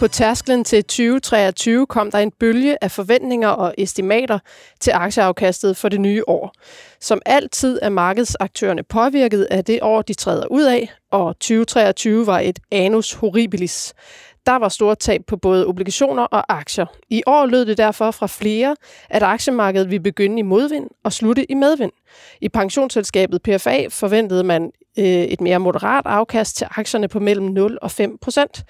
På tærsklen til 2023 kom der en bølge af forventninger og estimater til aktieafkastet for det nye år. Som altid er markedsaktørerne påvirket af det år, de træder ud af, og 2023 var et anus horribilis. Der var store tab på både obligationer og aktier. I år lød det derfor fra flere, at aktiemarkedet ville begynde i modvind og slutte i medvind. I pensionsselskabet PFA forventede man øh, et mere moderat afkast til aktierne på mellem 0 og 5 procent.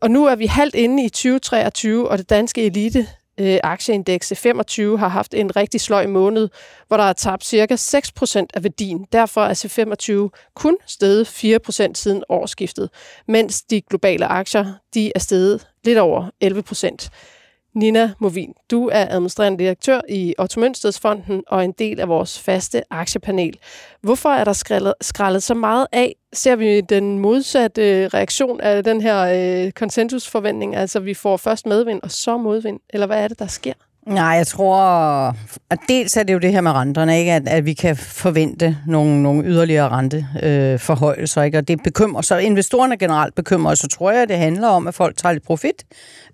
Og nu er vi halvt inde i 2023, og det danske elite øh, aktieindeks 25 har haft en rigtig sløj måned, hvor der er tabt cirka 6% af værdien. Derfor er C25 kun steget 4% siden årsskiftet, mens de globale aktier de er steget lidt over 11%. Nina Movin, du er administrerende direktør i Otto Mønstedsfonden og en del af vores faste aktiepanel. Hvorfor er der skrællet, skrællet så meget af? Ser vi den modsatte øh, reaktion af den her øh, konsensusforventning, altså vi får først medvind og så modvind, eller hvad er det, der sker? Nej, jeg tror, at dels er det jo det her med renterne, ikke? At, at vi kan forvente nogle, nogle yderligere renteforhøjelser, øh, ikke? og det bekymrer, så investorerne generelt bekymrer, så tror jeg, det handler om, at folk tager lidt profit,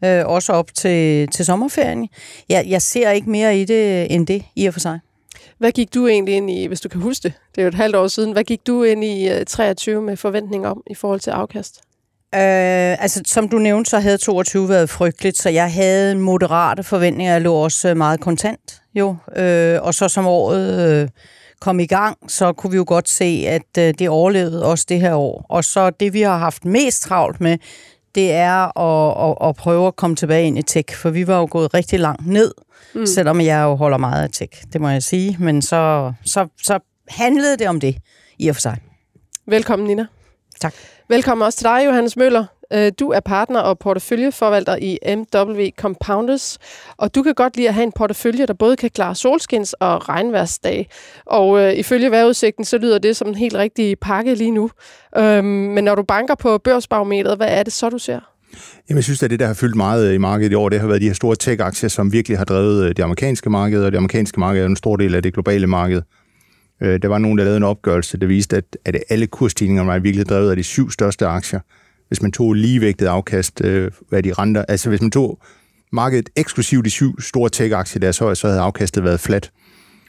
øh, også op til, til sommerferien. Jeg, jeg ser ikke mere i det end det, i og for sig. Hvad gik du egentlig ind i, hvis du kan huske det, det er jo et halvt år siden, hvad gik du ind i øh, 23 med forventning om i forhold til afkast? Øh, altså, som du nævnte, så havde 22 været frygteligt, så jeg havde moderate forventninger. Jeg lå også meget kontant, jo. Øh, og så som året øh, kom i gang, så kunne vi jo godt se, at øh, det overlevede også det her år. Og så det, vi har haft mest travlt med, det er at, at, at prøve at komme tilbage ind i tech, for vi var jo gået rigtig langt ned, mm. selvom jeg jo holder meget af tech, det må jeg sige. Men så, så, så handlede det om det, i og for sig. Velkommen, Nina. Tak. Velkommen også til dig, Johannes Møller. Øh, du er partner og porteføljeforvalter i MW Compounders, og du kan godt lide at have en portefølje, der både kan klare solskins- og regnværsdag. Og øh, ifølge vejrudsigten, så lyder det som en helt rigtig pakke lige nu. Øhm, men når du banker på børsbarometeret, hvad er det så, du ser? Jamen, jeg synes, at det, der har fyldt meget øh, i markedet i år, det har været de her store tech-aktier, som virkelig har drevet øh, det amerikanske marked, og det amerikanske marked er en stor del af det globale marked. Øh, der var nogen, der lavede en opgørelse, der viste, at, at alle kursstigninger var virkeligheden drevet af de syv største aktier. Hvis man tog ligevægtet afkast, øh, hvad de renter, altså hvis man tog markedet eksklusivt de syv store tech-aktier der, så, så havde afkastet været flat.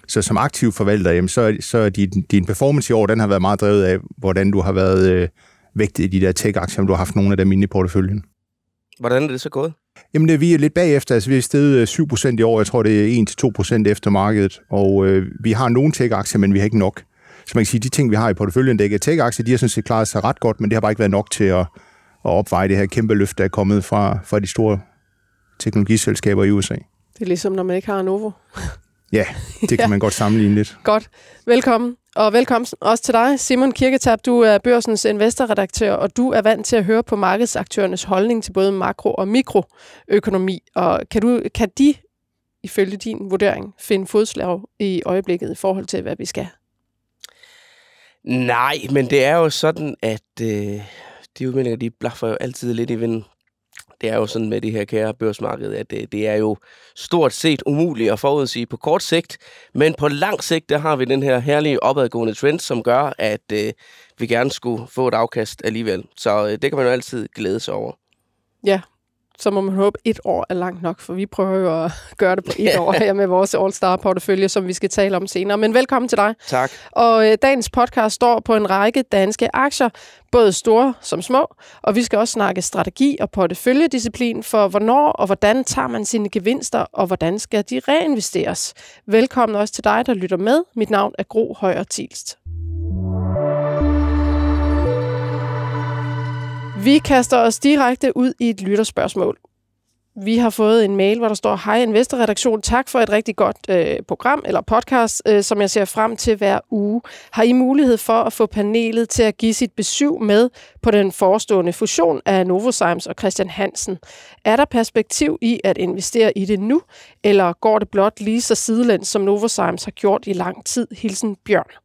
Så som aktiv forvalter, jamen, så, så er din, din performance i år, den har været meget drevet af, hvordan du har været øh, vægtet i de der tech-aktier, om du har haft nogle af dem inde i porteføljen. Hvordan er det så gået? Jamen, det, vi er lidt bagefter. Altså, vi er steget 7% øh, i år. Jeg tror, det er 1-2% efter markedet. Og øh, vi har nogle tech-aktier, men vi har ikke nok. Så man kan sige, at de ting, vi har i porteføljen, det er tech-aktier, de har sådan set klaret sig ret godt, men det har bare ikke været nok til at, at opveje det her kæmpe løft, der er kommet fra, fra de store teknologiselskaber i USA. Det er ligesom, når man ikke har Novo. Ja, det kan ja. man godt sammenligne lidt. Godt. Velkommen. Og velkommen også til dig, Simon Kirketab. Du er børsens investorredaktør, og du er vant til at høre på markedsaktørernes holdning til både makro- og mikroøkonomi. Og kan, du, kan de, ifølge din vurdering, finde fodslag i øjeblikket i forhold til, hvad vi skal? Nej, men det er jo sådan, at øh, de udmeldinger, de blaffer jo altid lidt i vinden det er jo sådan med det her kære børsmarked, at det, det er jo stort set umuligt at forudsige på kort sigt, men på lang sigt, der har vi den her herlige opadgående trend, som gør, at øh, vi gerne skulle få et afkast alligevel. Så øh, det kan man jo altid glæde sig over. Ja, så må man håbe, et år er langt nok, for vi prøver jo at gøre det på et år her med vores All-Star-portefølje, som vi skal tale om senere. Men velkommen til dig. Tak. Og øh, dagens podcast står på en række danske aktier, både store som små, og vi skal også snakke strategi og porteføljedisciplin for, hvornår og hvordan tager man sine gevinster, og hvordan skal de reinvesteres. Velkommen også til dig, der lytter med. Mit navn er Gro Højer Tilst. Vi kaster os direkte ud i et lytterspørgsmål. Vi har fået en mail, hvor der står, Hej Investorredaktion, tak for et rigtig godt øh, program eller podcast, øh, som jeg ser frem til hver uge. Har I mulighed for at få panelet til at give sit besøg med på den forestående fusion af Novozymes og Christian Hansen? Er der perspektiv i at investere i det nu, eller går det blot lige så sidelæns, som Novozymes har gjort i lang tid? Hilsen Bjørn.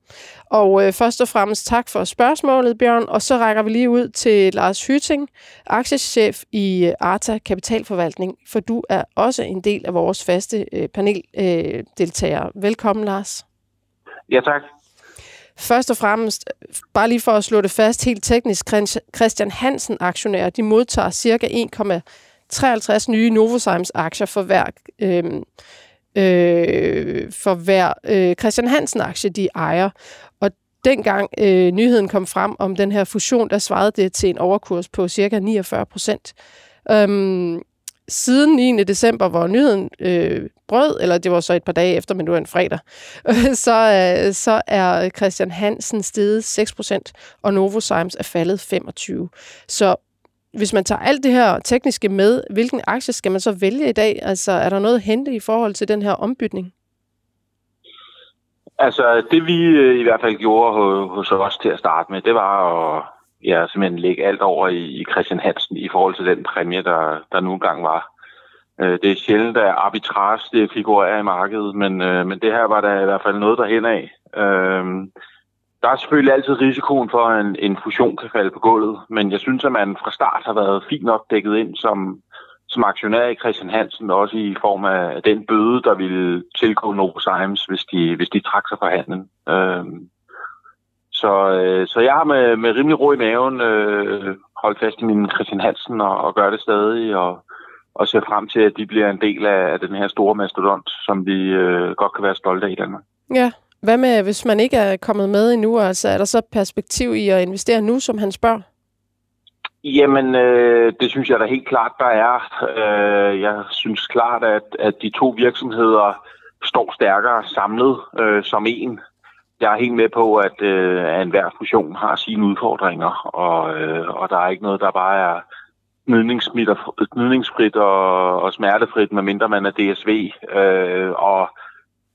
Og øh, først og fremmest tak for spørgsmålet, Bjørn. Og så rækker vi lige ud til Lars Hyting, aktiechef i øh, Arta Kapitalforvaltning, for du er også en del af vores faste øh, paneldeltagere. Øh, Velkommen, Lars. Ja, tak. Først og fremmest, bare lige for at slå det fast helt teknisk, Christian Hansen aktionærer, de modtager cirka 53 nye Novozymes aktier for hver, øh, øh, for hver øh, Christian Hansen-aktie, de ejer. Og dengang øh, nyheden kom frem om den her fusion, der svarede det til en overkurs på cirka 49 procent. Øhm, siden 9. december, hvor nyheden øh, brød, eller det var så et par dage efter, men det var en fredag, så, øh, så er Christian Hansen steget 6%, og Novozymes er faldet 25%. Så hvis man tager alt det her tekniske med, hvilken aktie skal man så vælge i dag? Altså, er der noget at hente i forhold til den her ombytning? Altså, det vi øh, i hvert fald gjorde hos os til at starte med, det var at ja, simpelthen lægge alt over i, Christian Hansen i forhold til den præmie, der, der nu engang var. Øh, det er sjældent, at arbitrage det figurerer i markedet, men, øh, men det her var der i hvert fald noget derhen af. Der er selvfølgelig altid risikoen for, at en, en fusion kan falde på gulvet, men jeg synes, at man fra start har været fint nok dækket ind som, som aktionær i Christian Hansen, også i form af den bøde, der ville tilgå Novozymes, hvis de, hvis de trak sig fra handlen. Øhm, så, øh, så jeg har med, med rimelig ro i maven øh, holdt fast i min Christian Hansen og, og gør det stadig, og, og ser frem til, at de bliver en del af, af den her store mastodont, som vi øh, godt kan være stolte af i Danmark. Ja, hvad med, hvis man ikke er kommet med endnu? Altså, er der så perspektiv i at investere nu, som han spørger? Jamen, øh, det synes jeg da helt klart, der er. Øh, jeg synes klart, at, at de to virksomheder står stærkere samlet øh, som en jeg er helt med på, at, øh, at enhver fusion har sine udfordringer, og, øh, og der er ikke noget, der bare er gnidningsfrit og, og smertefrit, medmindre man er DSV. Øh, og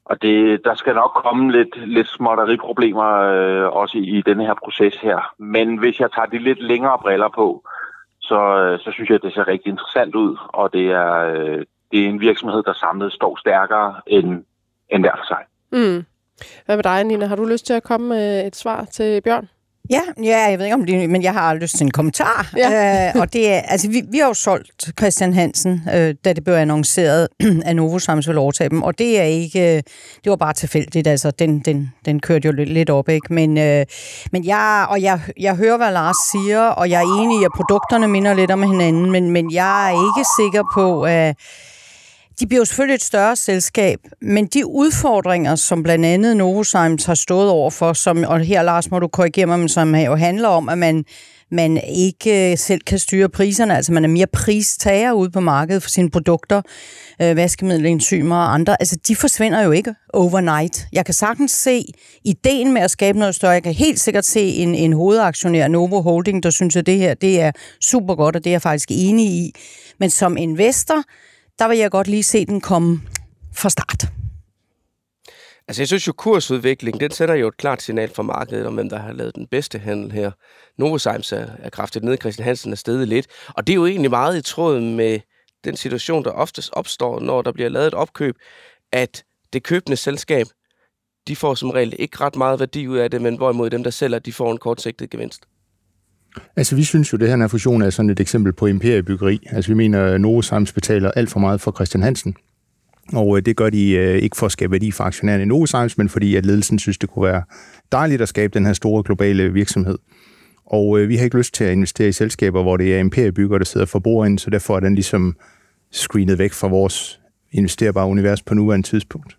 og det, der skal nok komme lidt, lidt småtteriproblemer øh, også i, i den her proces her. Men hvis jeg tager de lidt længere briller på, så, øh, så synes jeg, at det ser rigtig interessant ud, og det er, øh, det er en virksomhed, der samlet står stærkere end, end hver for sig. Mm. Hvad med dig, Nina? Har du lyst til at komme med et svar til Bjørn? Ja, ja, jeg ved ikke om det, men jeg har lyst til en kommentar. Ja. Øh, og det er, altså, vi, vi har jo solgt Christian Hansen, øh, da det blev annonceret af Novo Sams ville overtage dem, og det er ikke, det var bare tilfældigt, altså, den, den, den kørte jo lidt, lidt op, ikke? Men, øh, men jeg, og jeg, jeg hører, hvad Lars siger, og jeg er enig i, at produkterne minder lidt om hinanden, men, men jeg er ikke sikker på, at de bliver jo selvfølgelig et større selskab, men de udfordringer, som blandt andet Novozymes har stået over for, som, og her Lars må du korrigere mig, men som jo handler om, at man, man ikke øh, selv kan styre priserne, altså man er mere pristager ude på markedet for sine produkter, øh, vaskemidler, enzymer og andre, altså de forsvinder jo ikke overnight. Jeg kan sagtens se ideen med at skabe noget større. Jeg kan helt sikkert se en, en hovedaktionær, Novo Holding, der synes, at det her det er super godt, og det er jeg faktisk enig i. Men som investor, der vil jeg godt lige se den komme fra start. Altså, jeg synes jo, kursudviklingen, den sender jo et klart signal for markedet om, hvem der har lavet den bedste handel her. Novozymes er, er kraftigt nede, Christian Hansen er stedet lidt. Og det er jo egentlig meget i tråd med den situation, der oftest opstår, når der bliver lavet et opkøb, at det købende selskab, de får som regel ikke ret meget værdi ud af det, men hvorimod dem, der sælger, de får en kortsigtet gevinst. Altså, vi synes jo, at det her fusion er sådan et eksempel på imperiebyggeri. Altså, vi mener, at Novozymes betaler alt for meget for Christian Hansen. Og øh, det gør de øh, ikke for at skabe værdi for aktionærerne i Novozymes, men fordi at ledelsen synes, det kunne være dejligt at skabe den her store globale virksomhed. Og øh, vi har ikke lyst til at investere i selskaber, hvor det er imperiebyggere, der sidder for bordenden, så derfor er den ligesom screenet væk fra vores investerbare univers på nuværende tidspunkt.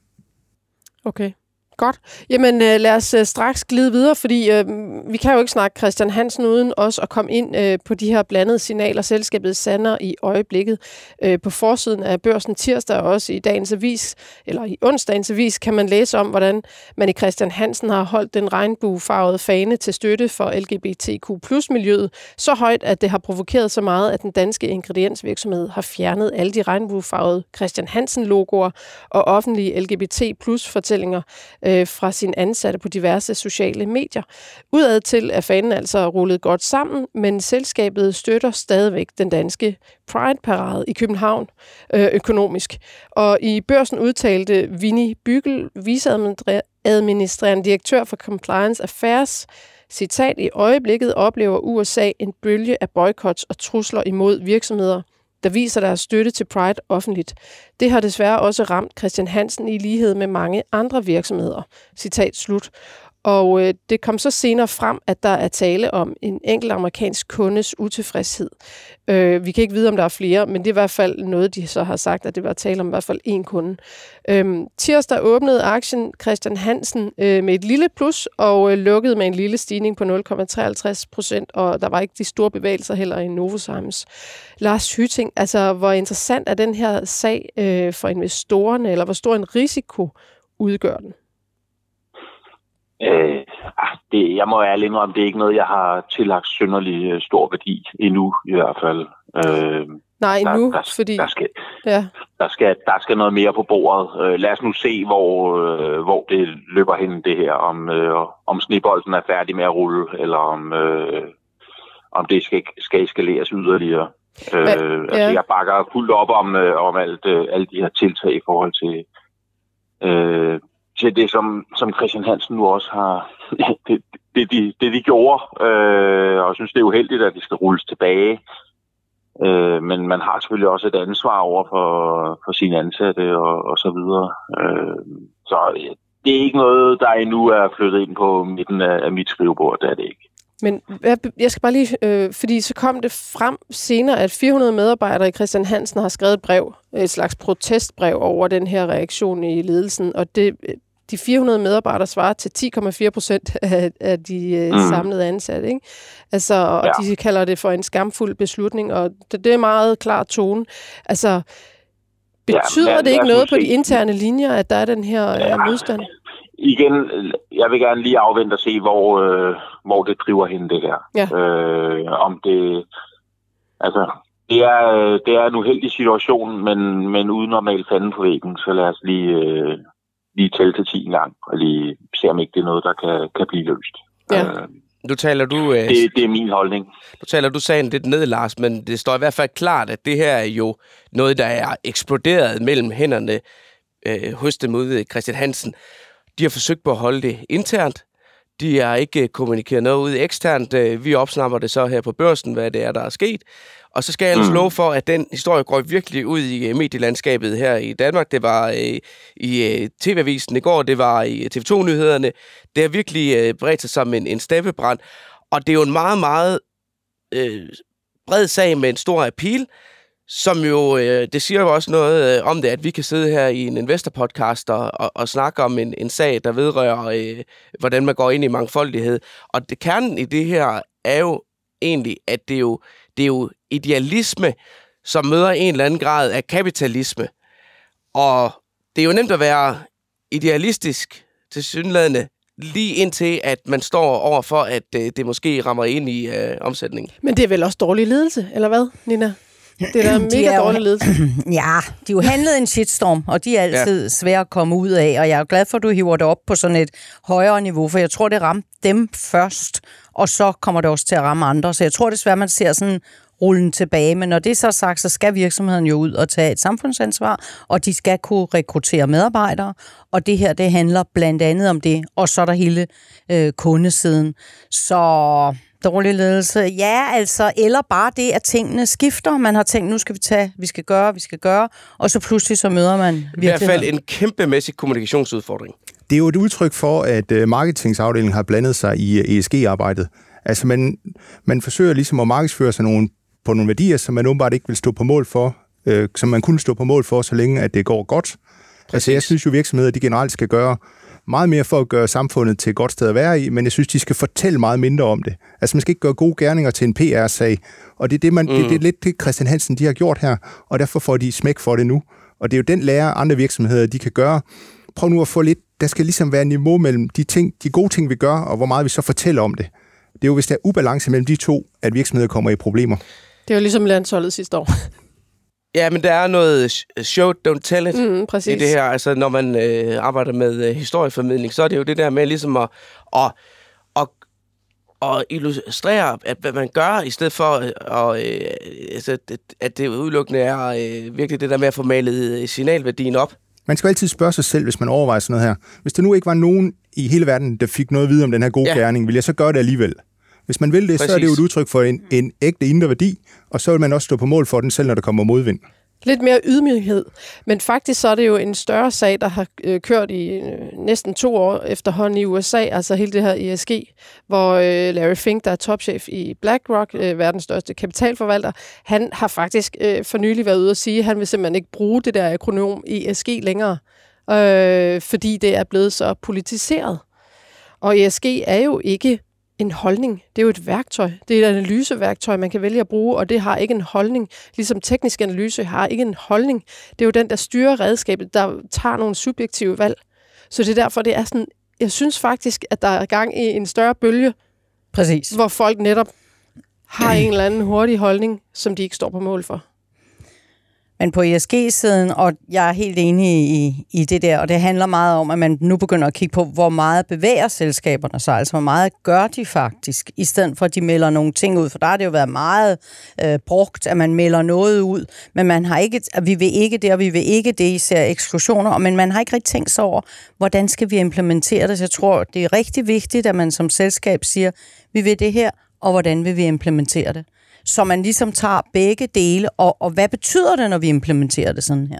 Okay. Godt. Jamen øh, lad os øh, straks glide videre, fordi øh, vi kan jo ikke snakke Christian Hansen uden også at komme ind øh, på de her blandede signaler. Selskabet sander i øjeblikket øh, på forsiden af børsen tirsdag og også i dagens avis, eller i onsdagens avis, kan man læse om, hvordan man i Christian Hansen har holdt den regnbuefarvede fane til støtte for LGBTQ miljøet så højt, at det har provokeret så meget, at den danske ingrediensvirksomhed har fjernet alle de regnbuefarvede Christian Hansen-logoer og offentlige LGBT plus fortællinger øh, fra sin ansatte på diverse sociale medier. Udad til er fanen altså rullet godt sammen, men selskabet støtter stadigvæk den danske Pride-parade i København øh, økonomisk. Og i børsen udtalte Vinnie Bygel, viceadministrerende direktør for Compliance Affairs, citat, i øjeblikket oplever USA en bølge af boykots og trusler imod virksomheder – der viser deres støtte til Pride offentligt. Det har desværre også ramt Christian Hansen i lighed med mange andre virksomheder. Citat slut. Og øh, det kom så senere frem, at der er tale om en enkelt amerikansk kundes utilfredshed. Øh, vi kan ikke vide, om der er flere, men det er i hvert fald noget, de så har sagt, at det var tale om i hvert fald én kunde. Øh, tirsdag åbnede aktien Christian Hansen øh, med et lille plus og øh, lukkede med en lille stigning på 0,53 procent, og der var ikke de store bevægelser heller i Novozymes. Lars Hyting, altså hvor interessant er den her sag øh, for investorerne, eller hvor stor en risiko udgør den? Øh, ah, det, jeg må ærligt indrømme, det er ikke noget, jeg har tillagt synderlig øh, stor værdi endnu, i hvert fald. Øh, Nej, der, nu, der, fordi... Der skal, ja. der, skal, der skal noget mere på bordet. Øh, lad os nu se, hvor, øh, hvor det løber hen, det her. Om, øh, om snebolden er færdig med at rulle, eller om, øh, om det skal, skal eskaleres yderligere. Øh, ja. altså, jeg bakker fuldt op om, øh, om alt, øh, alle de her tiltag i forhold til... Øh, til det, som, som Christian Hansen nu også har, det, det, de, det de gjorde, øh, og jeg synes, det er uheldigt, at det skal rulles tilbage. Øh, men man har selvfølgelig også et ansvar over for, for sine ansatte og, og så videre. Øh, så det er ikke noget, der endnu er flyttet ind på midten af, af mit skrivebord, det er det ikke. Men jeg skal bare lige, øh, fordi så kom det frem senere, at 400 medarbejdere i Christian Hansen har skrevet et brev, et slags protestbrev over den her reaktion i ledelsen, og det, de 400 medarbejdere svarer til 10,4 procent af, af de øh, mm. samlede ansatte. Ikke? Altså, og ja. de kalder det for en skamfuld beslutning, og det, det er meget klar tone. Altså, betyder ja, det ikke noget på de interne linjer, at der er den her ja. øh, modstand? Igen, jeg vil gerne lige afvente og se, hvor, øh, hvor det driver hen det her. Ja. Øh, om det... Altså, det er, det er en uheldig situation, men, men uden normalt fanden på væggen, så lad os lige... Øh, lige tælle til 10 gang, og lige se, om ikke det er noget, der kan, kan blive løst. Ja. Øh, nu taler du... Øh, det, det er min holdning. Nu taler du sagen lidt ned, Lars, men det står i hvert fald klart, at det her er jo noget, der er eksploderet mellem hænderne øh, hos dem ude Christian Hansen. De har forsøgt på at holde det internt. De har ikke kommunikeret noget ud eksternt. Øh, vi opsnapper det så her på børsen, hvad det er, der er sket. Og så skal jeg altså mm. love for, at den historie går virkelig ud i uh, medielandskabet her i Danmark. Det var uh, i uh, TV-avisen i går, det var i TV2-nyhederne. Det har virkelig uh, bredt sig som en, en steppebrand. Og det er jo en meget, meget uh, bred sag med en stor appeal, som jo, uh, det siger jo også noget uh, om det, at vi kan sidde her i en investor-podcast og, og, og snakke om en, en sag, der vedrører, uh, hvordan man går ind i mangfoldighed. Og det kernen i det her er jo egentlig, at det jo, det er jo idealisme, som møder en eller anden grad af kapitalisme. Og det er jo nemt at være idealistisk til synlædende, lige indtil, at man står over for, at øh, det måske rammer ind i øh, omsætningen. Men det er vel også dårlig ledelse, eller hvad, Nina? Det er da mega de er dårlig ledelse. ja, de er jo handlet en shitstorm, og de er altid ja. svære at komme ud af, og jeg er glad for, at du hiver det op på sådan et højere niveau, for jeg tror, det ramte dem først, og så kommer det også til at ramme andre. Så jeg tror desværre, man ser sådan rullen tilbage. Men når det er så sagt, så skal virksomheden jo ud og tage et samfundsansvar, og de skal kunne rekruttere medarbejdere. Og det her, det handler blandt andet om det. Og så er der hele øh, kundesiden. Så dårlig ledelse. Ja, altså, eller bare det, at tingene skifter. Man har tænkt, nu skal vi tage, vi skal gøre, vi skal gøre, og så pludselig så møder man I hvert fald en kæmpemæssig kommunikationsudfordring. Det er jo et udtryk for, at øh, marketingsafdelingen har blandet sig i ESG-arbejdet. Altså, man, man forsøger ligesom at markedsføre sig nogle på nogle værdier, som man åbenbart ikke vil stå på mål for, øh, som man kunne stå på mål for, så længe at det går godt. Præcis. Altså jeg synes jo, virksomheder de generelt skal gøre meget mere for at gøre samfundet til et godt sted at være i, men jeg synes, de skal fortælle meget mindre om det. Altså man skal ikke gøre gode gerninger til en PR-sag, og det er, det, man, mm. det, det er lidt det, Christian Hansen de har gjort her, og derfor får de smæk for det nu. Og det er jo den lære, andre virksomheder de kan gøre. Prøv nu at få lidt, der skal ligesom være niveau mellem de, ting, de gode ting, vi gør, og hvor meget vi så fortæller om det. Det er jo, hvis der er ubalance mellem de to, at virksomheder kommer i problemer. Det er jo ligesom landsholdet sidste år. Ja, men der er noget show, don't tell it mm, præcis. i det her. Altså, når man øh, arbejder med øh, historieformidling, så er det jo det der med ligesom at, at, at, at illustrere, at hvad man gør, i stedet for, at, øh, altså, at det udelukkende er øh, virkelig det der med at få malet øh, signalværdien op. Man skal altid spørge sig selv, hvis man overvejer sådan noget her. Hvis der nu ikke var nogen i hele verden, der fik noget at vide om den her gode ja. gerning, vil jeg så gøre det alligevel? Hvis man vil det, Præcis. så er det jo et udtryk for en, en ægte indre værdi, og så vil man også stå på mål for den, selv når der kommer modvind. Lidt mere ydmyghed. Men faktisk så er det jo en større sag, der har øh, kørt i øh, næsten to år efterhånden i USA, altså hele det her ESG, hvor øh, Larry Fink, der er topchef i BlackRock, øh, verdens største kapitalforvalter, han har faktisk øh, for nylig været ude at sige, at han vil simpelthen ikke bruge det der akronym ESG længere, øh, fordi det er blevet så politiseret. Og ESG er jo ikke en holdning. Det er jo et værktøj. Det er et analyseværktøj, man kan vælge at bruge, og det har ikke en holdning. Ligesom teknisk analyse har ikke en holdning. Det er jo den, der styrer redskabet, der tager nogle subjektive valg. Så det er derfor, det er sådan... Jeg synes faktisk, at der er gang i en større bølge, Præcis. hvor folk netop har en eller anden hurtig holdning, som de ikke står på mål for. Men på ESG-siden, og jeg er helt enig i, i det der, og det handler meget om, at man nu begynder at kigge på, hvor meget bevæger selskaberne sig, altså hvor meget gør de faktisk, i stedet for at de melder nogle ting ud, for der har det jo været meget øh, brugt, at man melder noget ud, men man har ikke, at vi vil ikke det, og vi vil ikke det, især eksklusioner, men man har ikke rigtig tænkt sig over, hvordan skal vi implementere det, så jeg tror, det er rigtig vigtigt, at man som selskab siger, vi vil det her, og hvordan vil vi implementere det? Så man ligesom tager begge dele, og, og hvad betyder det, når vi implementerer det sådan her?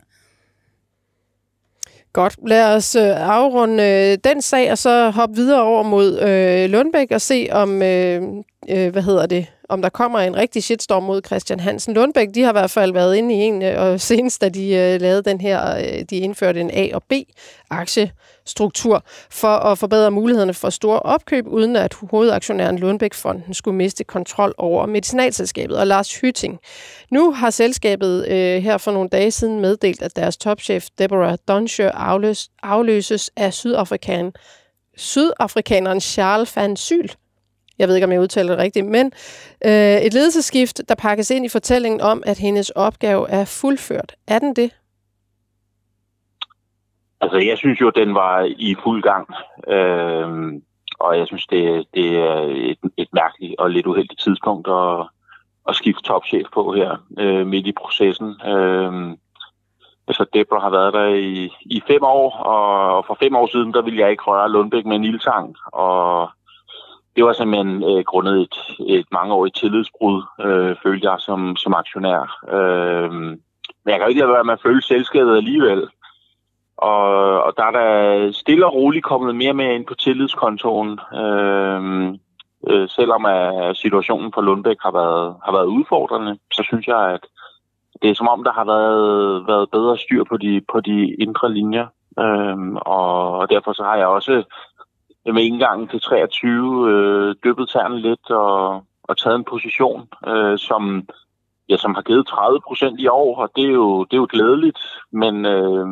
Godt. Lad os øh, afrunde øh, den sag, og så hoppe videre over mod øh, Lundbæk og se, om øh, øh, hvad hedder det, om der kommer en rigtig shitstorm mod Christian Hansen. Lundbæk, de har i hvert fald været inde i en, øh, og senest da de øh, lavede den her, øh, de indførte en A- og B-aktiestruktur for at forbedre mulighederne for store opkøb, uden at hovedaktionæren Lundbæk-fonden skulle miste kontrol over medicinalselskabet. Og Lars Hytting. Nu har selskabet øh, her for nogle dage siden meddelt, at deres topchef Deborah Donsher afløs, afløses af sydafrikaneren sydafrikaneren Charles van Syl, jeg ved ikke, om jeg udtaler det rigtigt, men øh, et ledelsesskift, der pakkes ind i fortællingen om, at hendes opgave er fuldført. Er den det? Altså, jeg synes jo, den var i fuld gang. Øh, og jeg synes, det, det er et, et mærkeligt og lidt uheldigt tidspunkt at, at skifte topchef på her øh, midt i processen. Øh, altså, Debra har været der i, i fem år, og for fem år siden, der ville jeg ikke røre Lundbæk med en ildtang. Og det var simpelthen øh, grundet et, et mangeårigt tillidsbrud, øh, følte jeg som, som aktionær. Øh, men jeg kan jo ikke lade være med at føle selskabet alligevel. Og, og der er der stille og roligt kommet mere med ind på tillidskontoen. Øh, øh, selvom at situationen på Lundbæk har været, har været udfordrende, så synes jeg, at det er som om, der har været, været bedre styr på de, på de indre linjer. Øh, og derfor så har jeg også med indgangen til 23 øh, dyppet tærne lidt og, og taget en position, øh, som, ja, som har givet 30 procent i år, og det er jo, det er jo glædeligt, men, øh,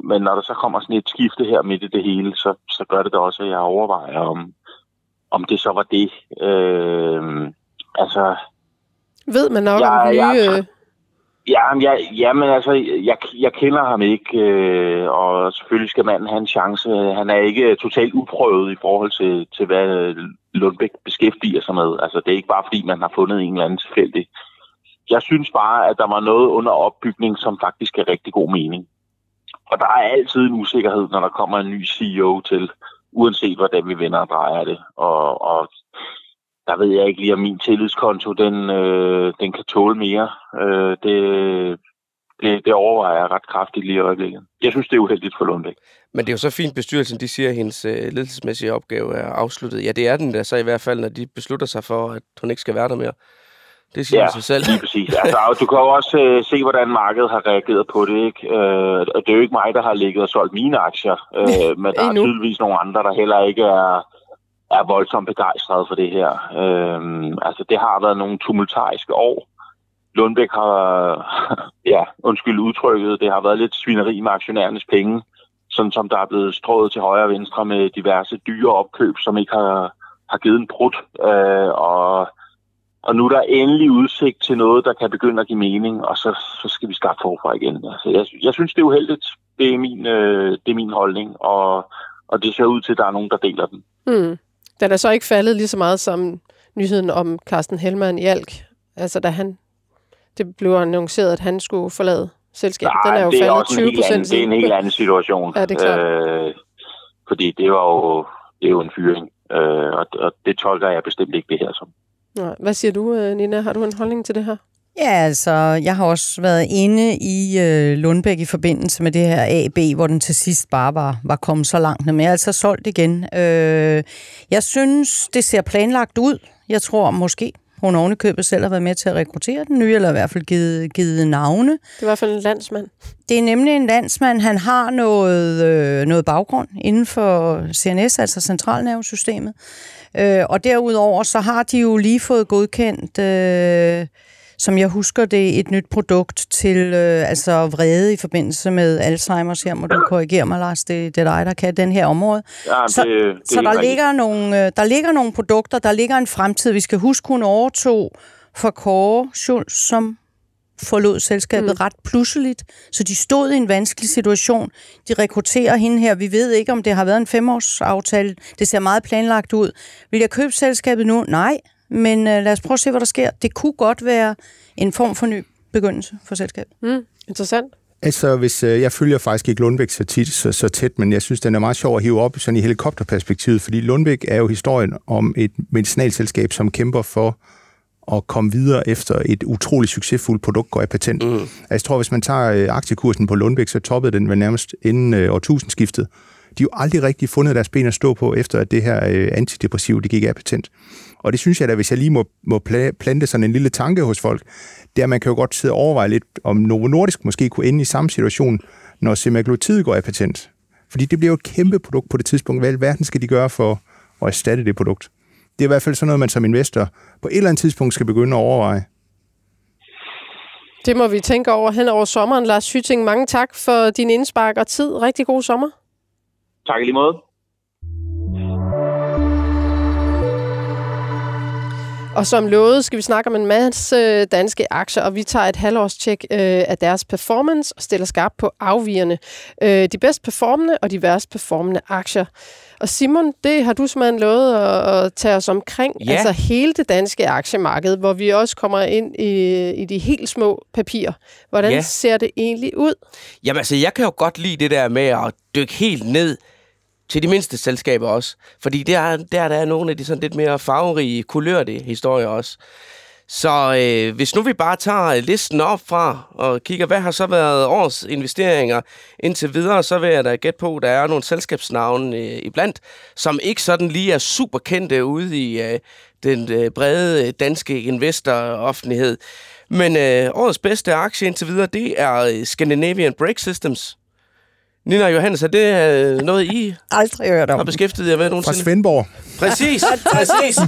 men når der så kommer sådan et skifte her midt i det hele, så, så gør det da også, at jeg overvejer, om, om det så var det. Øh, altså... Ved man nok jeg, om nye... Jeg, Ja, jeg, jamen altså, jeg, jeg kender ham ikke, øh, og selvfølgelig skal manden have en chance. Han er ikke totalt uprøvet i forhold til, til hvad Lundbæk beskæftiger sig med. Altså, det er ikke bare fordi, man har fundet en eller anden tilfældig. Jeg synes bare, at der var noget under opbygning, som faktisk er rigtig god mening. Og der er altid en usikkerhed, når der kommer en ny CEO til, uanset hvordan vi vender og drejer det. Og, og der ved jeg ikke lige, om min tillidskonto, den, øh, den kan tåle mere. Øh, det, det, det overvejer jeg ret kraftigt lige i øjeblikket. Jeg synes, det er uheldigt for Lundbæk. Men det er jo så fint, bestyrelsen de siger, at hendes øh, ledelsesmæssige opgave er afsluttet. Ja, det er den da så i hvert fald, når de beslutter sig for, at hun ikke skal være der mere. Det siger ja, sig selv. lige præcis. Altså, du kan jo også øh, se, hvordan markedet har reageret på det. Ikke? Øh, det er jo ikke mig, der har ligget og solgt mine aktier, øh, men der er tydeligvis nogle andre, der heller ikke er er voldsomt begejstret for det her. Øhm, altså, det har været nogle tumultariske år. Lundbæk har, ja, undskyld udtrykket, det har været lidt svineri med aktionærernes penge, sådan som der er blevet strået til højre og venstre med diverse dyre opkøb, som ikke har, har givet en brud. Øh, og, og nu er der endelig udsigt til noget, der kan begynde at give mening, og så, så skal vi starte forfra igen. Altså, jeg, jeg synes, det er uheldigt. Det er min, øh, det er min holdning, og, og det ser ud til, at der er nogen, der deler den. Mm. Den er så ikke faldet lige så meget som nyheden om Carsten Helman i Alk. Altså, da han, det blev annonceret, at han skulle forlade selskabet. Nej, den er jo det er faldet 20 procent. Det er en helt anden situation. ja, det er klart. Øh, fordi det var jo, det er jo en fyring. Øh, og, og det tolker jeg bestemt ikke det her som. Nej. Hvad siger du, øh, Nina? Har du en holdning til det her? Ja, altså, jeg har også været inde i øh, Lundbæk i forbindelse med det her AB, hvor den til sidst bare var, var kommet så langt. Men jeg er altså solgt igen. Øh, jeg synes, det ser planlagt ud. Jeg tror måske, hun ovenikøbet selv har været med til at rekruttere den nye, eller i hvert fald givet, givet navne. Det er i hvert fald en landsmand. Det er nemlig en landsmand. Han har noget, øh, noget baggrund inden for CNS, altså centralnervesystemet. Øh, og derudover så har de jo lige fået godkendt... Øh, som jeg husker det, et nyt produkt til øh, altså vrede i forbindelse med Alzheimer's. Her må du korrigere mig, Lars. Det, det er dig, der kan den her område. Ja, så det, det så der, ligger nogle, øh, der ligger nogle produkter, der ligger en fremtid. Vi skal huske, hun overtog for Kåre Schultz, som forlod selskabet mm. ret pludseligt, så de stod i en vanskelig situation. De rekrutterer hende her. Vi ved ikke, om det har været en femårsaftale. Det ser meget planlagt ud. Vil jeg købe selskabet nu? Nej. Men øh, lad os prøve at se, hvad der sker. Det kunne godt være en form for ny begyndelse for selskabet. Mm, interessant. Altså, hvis øh, jeg følger faktisk ikke Lundbæk så, tit, så, så tæt, men jeg synes, den er meget sjov at hive op sådan i helikopterperspektivet, fordi Lundbæk er jo historien om et medicinalselskab, som kæmper for at komme videre efter et utroligt succesfuldt produkt går af patent. Mm. Altså, jeg tror, hvis man tager øh, aktiekursen på Lundbæk, så toppede den vel nærmest inden øh, årtusindskiftet. De jo aldrig rigtig fundet deres ben at stå på, efter at det her øh, antidepressiv, det gik af patent. Og det synes jeg da, hvis jeg lige må, må plante sådan en lille tanke hos folk, det er, at man kan jo godt sidde og overveje lidt, om Novo Nordisk måske kunne ende i samme situation, når semaglutid går af patent. Fordi det bliver jo et kæmpe produkt på det tidspunkt. Hvad verden skal de gøre for at erstatte det produkt? Det er i hvert fald sådan noget, man som investor på et eller andet tidspunkt skal begynde at overveje. Det må vi tænke over hen over sommeren. Lars Hytting, mange tak for din indspark og tid. Rigtig god sommer. Tak i lige måde. Og som lovet skal vi snakke om en masse danske aktier, og vi tager et halvårstjek øh, af deres performance og stiller skarpt på afvigerne. Øh, de bedst performende og de værst performende aktier. Og Simon, det har du simpelthen lovet at, at tage os omkring, ja. altså hele det danske aktiemarked, hvor vi også kommer ind i, i de helt små papirer. Hvordan ja. ser det egentlig ud? Jamen altså, jeg kan jo godt lide det der med at dykke helt ned til de mindste selskaber også. Fordi der, der, der er nogle af de sådan lidt mere farverige, kulørte historier også. Så øh, hvis nu vi bare tager listen op fra og kigger, hvad har så været års investeringer indtil videre, så vil jeg da gætte på, at der er nogle selskabsnavne øh, iblandt, som ikke sådan lige er super kendte ude i øh, den øh, brede danske investoroffentlighed. Men øh, årets bedste aktie indtil videre, det er øh, Scandinavian Brake Systems. Nina Johannes, er det øh, noget, I Aldrig hørt om. har beskæftiget jer med nogensinde? Fra Svendborg. Præcis, præcis.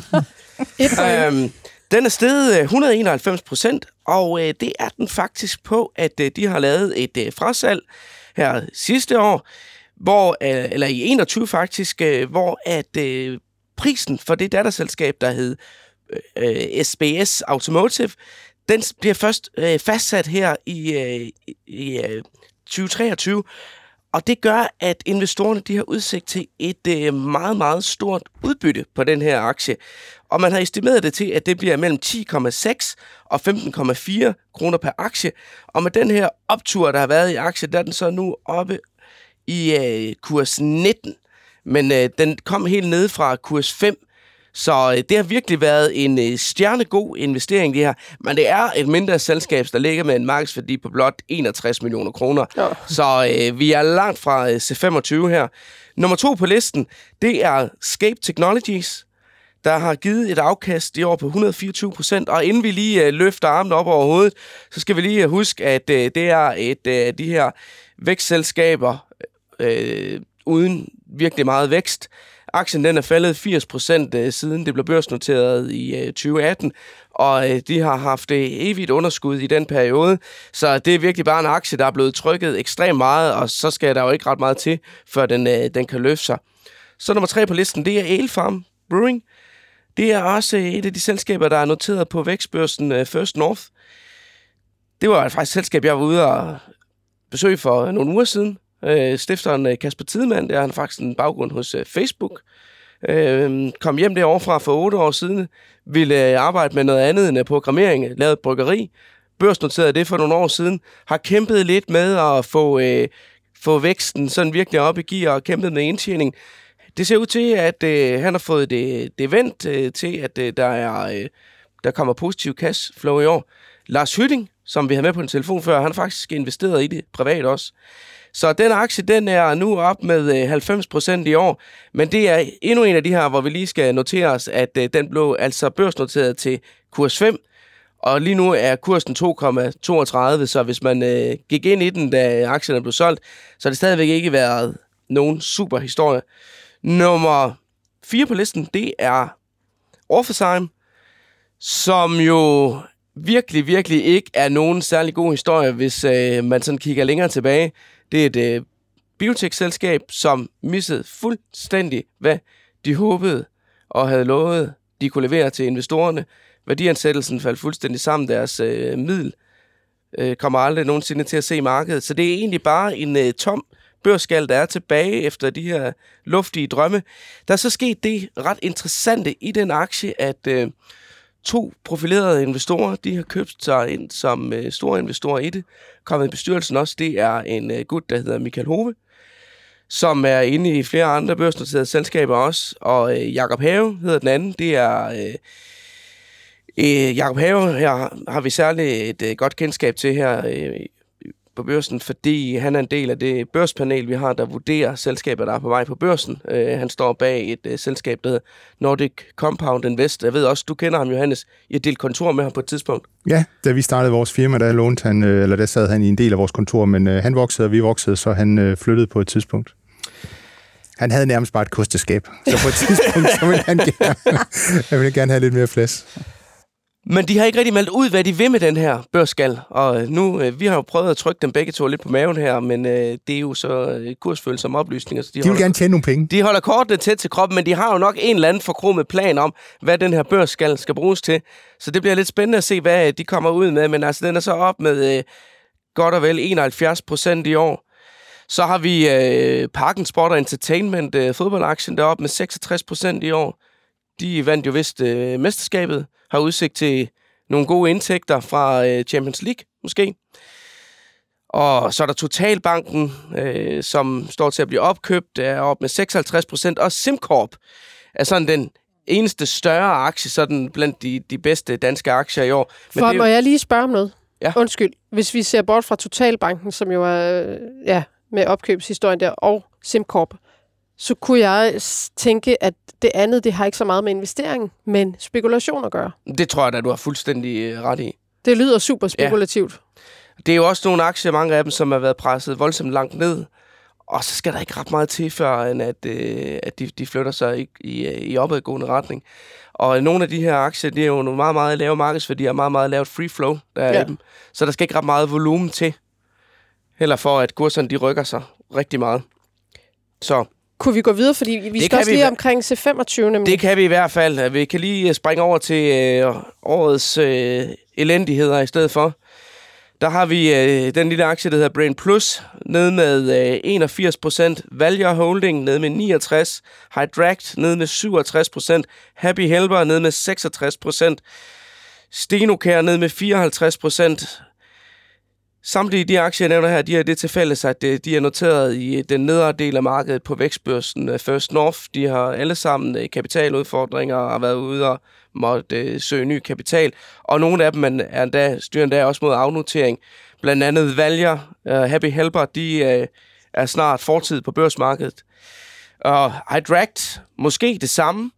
øhm, den er steget 191 procent, og øh, det er den faktisk på, at øh, de har lavet et øh, frasalg her sidste år, hvor, øh, eller i 21 faktisk, øh, hvor at øh, prisen for det datterselskab, der hed øh, SBS Automotive, den bliver først øh, fastsat her i, øh, i øh, 2023, og det gør, at investorerne de har udsigt til et øh, meget, meget stort udbytte på den her aktie. Og man har estimeret det til, at det bliver mellem 10,6 og 15,4 kroner per aktie. Og med den her optur, der har været i aktien, der er den så nu oppe i øh, kurs 19. Men øh, den kom helt ned fra kurs 5, så øh, det har virkelig været en øh, stjernegod investering, det her. Men det er et mindre selskab, der ligger med en markedsværdi på blot 61 millioner kroner. Ja. Så øh, vi er langt fra øh, C25 her. Nummer to på listen, det er Scape Technologies, der har givet et afkast i år på 124 procent. Og inden vi lige øh, løfter armen op over hovedet, så skal vi lige huske, at øh, det er et øh, de her vækstselskaber øh, uden virkelig meget vækst. Aktien den er faldet 80 procent øh, siden det blev børsnoteret i øh, 2018, og øh, de har haft øh, evigt underskud i den periode. Så det er virkelig bare en aktie, der er blevet trykket ekstremt meget, og så skal der jo ikke ret meget til, før den, øh, den kan løfte sig. Så nummer tre på listen, det er Elfarm Brewing. Det er også et af de selskaber, der er noteret på vækstbørsen First North. Det var faktisk et selskab, jeg var ude og besøge for nogle uger siden. Øh, stifteren øh, Kasper Tidemand, der har faktisk en baggrund hos øh, Facebook. Øh, kom hjem derovre fra for otte år siden, ville øh, arbejde med noget andet end øh, programmering, lavet bryggeri, børsnoterede det for nogle år siden, har kæmpet lidt med at få, øh, få væksten sådan virkelig op i gear og kæmpet med indtjening. Det ser ud til, at øh, han har fået det, det vendt øh, til, at øh, der er øh, der kommer positiv cash flow i år. Lars Hytting, som vi havde med på en telefon før, han har faktisk investeret i det privat også. Så den aktie, den er nu op med øh, 90% i år, men det er endnu en af de her, hvor vi lige skal notere os, at øh, den blev altså børsnoteret til kurs 5, og lige nu er kursen 2,32, så hvis man øh, gik ind i den, da aktierne blev solgt, så har det stadigvæk ikke været nogen super historie. Nummer 4 på listen, det er Orpheusheim, som jo virkelig, virkelig ikke er nogen særlig god historie, hvis øh, man sådan kigger længere tilbage. Det er et øh, biotech-selskab, som missede fuldstændig, hvad de håbede og havde lovet, de kunne levere til investorerne. Værdiansættelsen faldt fuldstændig sammen. Deres øh, middel øh, kommer aldrig nogensinde til at se markedet. Så det er egentlig bare en øh, tom børsskal, der er tilbage efter de her luftige drømme. Der er så sket det ret interessante i den aktie, at øh, to profilerede investorer, de har købt sig ind som øh, store investorer i det. Kommet i bestyrelsen også, det er en øh, gut, der hedder Michael Hove, som er inde i flere andre børsnoterede selskaber også. Og øh, Jakob Have hedder den anden, det er... Øh, øh, Jakob Have her har vi særligt et øh, godt kendskab til her øh, på børsen, fordi han er en del af det børspanel, vi har, der vurderer selskaber, der er på vej på børsen. Øh, han står bag et øh, selskab, der hedder Nordic Compound Invest. Jeg ved også, du kender ham, Johannes. I har delt kontor med ham på et tidspunkt. Ja, da vi startede vores firma, der lånte han, øh, eller der sad han i en del af vores kontor, men øh, han voksede, og vi voksede, så han øh, flyttede på et tidspunkt. Han havde nærmest bare et kosteskab, så på et tidspunkt så ville han gerne, han ville gerne have lidt mere flæs. Men de har ikke rigtig meldt ud, hvad de vil med den her børsskal. Og nu, øh, vi har jo prøvet at trykke dem begge to lidt på maven her, men øh, det er jo så øh, kursfølsomme oplysninger. Så de, de vil holder, gerne tjene nogle penge. De holder kortene tæt til kroppen, men de har jo nok en eller anden forkromet plan om, hvad den her børsskal skal bruges til. Så det bliver lidt spændende at se, hvad øh, de kommer ud med. Men altså, den er så op med øh, godt og vel 71 procent i år. Så har vi øh, Parken Sport Entertainment, øh, fodboldaktien, der er op med 66 procent i år. De vandt jo vist øh, mesterskabet har udsigt til nogle gode indtægter fra øh, Champions League, måske. Og så er der Totalbanken, øh, som står til at blive opkøbt, er op med 56 procent. Og SimCorp er sådan den eneste større aktie sådan blandt de, de bedste danske aktier i år. Men For, det, må jeg lige spørge om noget? Ja. Undskyld. Hvis vi ser bort fra Totalbanken, som jo er ja, med opkøbshistorien der, og SimCorp, så kunne jeg tænke, at det andet, det har ikke så meget med investering, men spekulation at gøre. Det tror jeg da, du har fuldstændig øh, ret i. Det lyder super spekulativt. Ja. Det er jo også nogle aktier, mange af dem, som har været presset voldsomt langt ned. Og så skal der ikke ret meget til, før end at, øh, at de, de flytter sig i, i, i opadgående retning. Og nogle af de her aktier, det er jo nogle meget, meget lave markedsværdier og meget, meget lavt free flow, der er ja. i dem. Så der skal ikke ret meget volumen til, heller for at kurserne de rykker sig rigtig meget. Så kunne vi gå videre, fordi vi det skal også vi lige omkring C25 nemlig. Det kan vi i hvert fald. Vi kan lige springe over til øh, årets øh, elendigheder i stedet for. Der har vi øh, den lille aktie, der hedder Brain Plus, ned med øh, 81% Value Holding ned med 69 Hydract ned med 67% Happy Helper ned med 66% Stenocare ned med 54 Samtlige de aktier, jeg nævner her, de er det til fælles, at øh, de er noteret i øh, den nedre del af markedet på vækstbørsen øh, First North. De har alle sammen kapitaludfordringer og har været ude og måtte søge ny kapital. Og nogle af dem er endda, styrer endda også mod afnotering. Blandt andet Valger, Happy Helper, de er snart fortid på børsmarkedet. Og Hydract, måske det samme.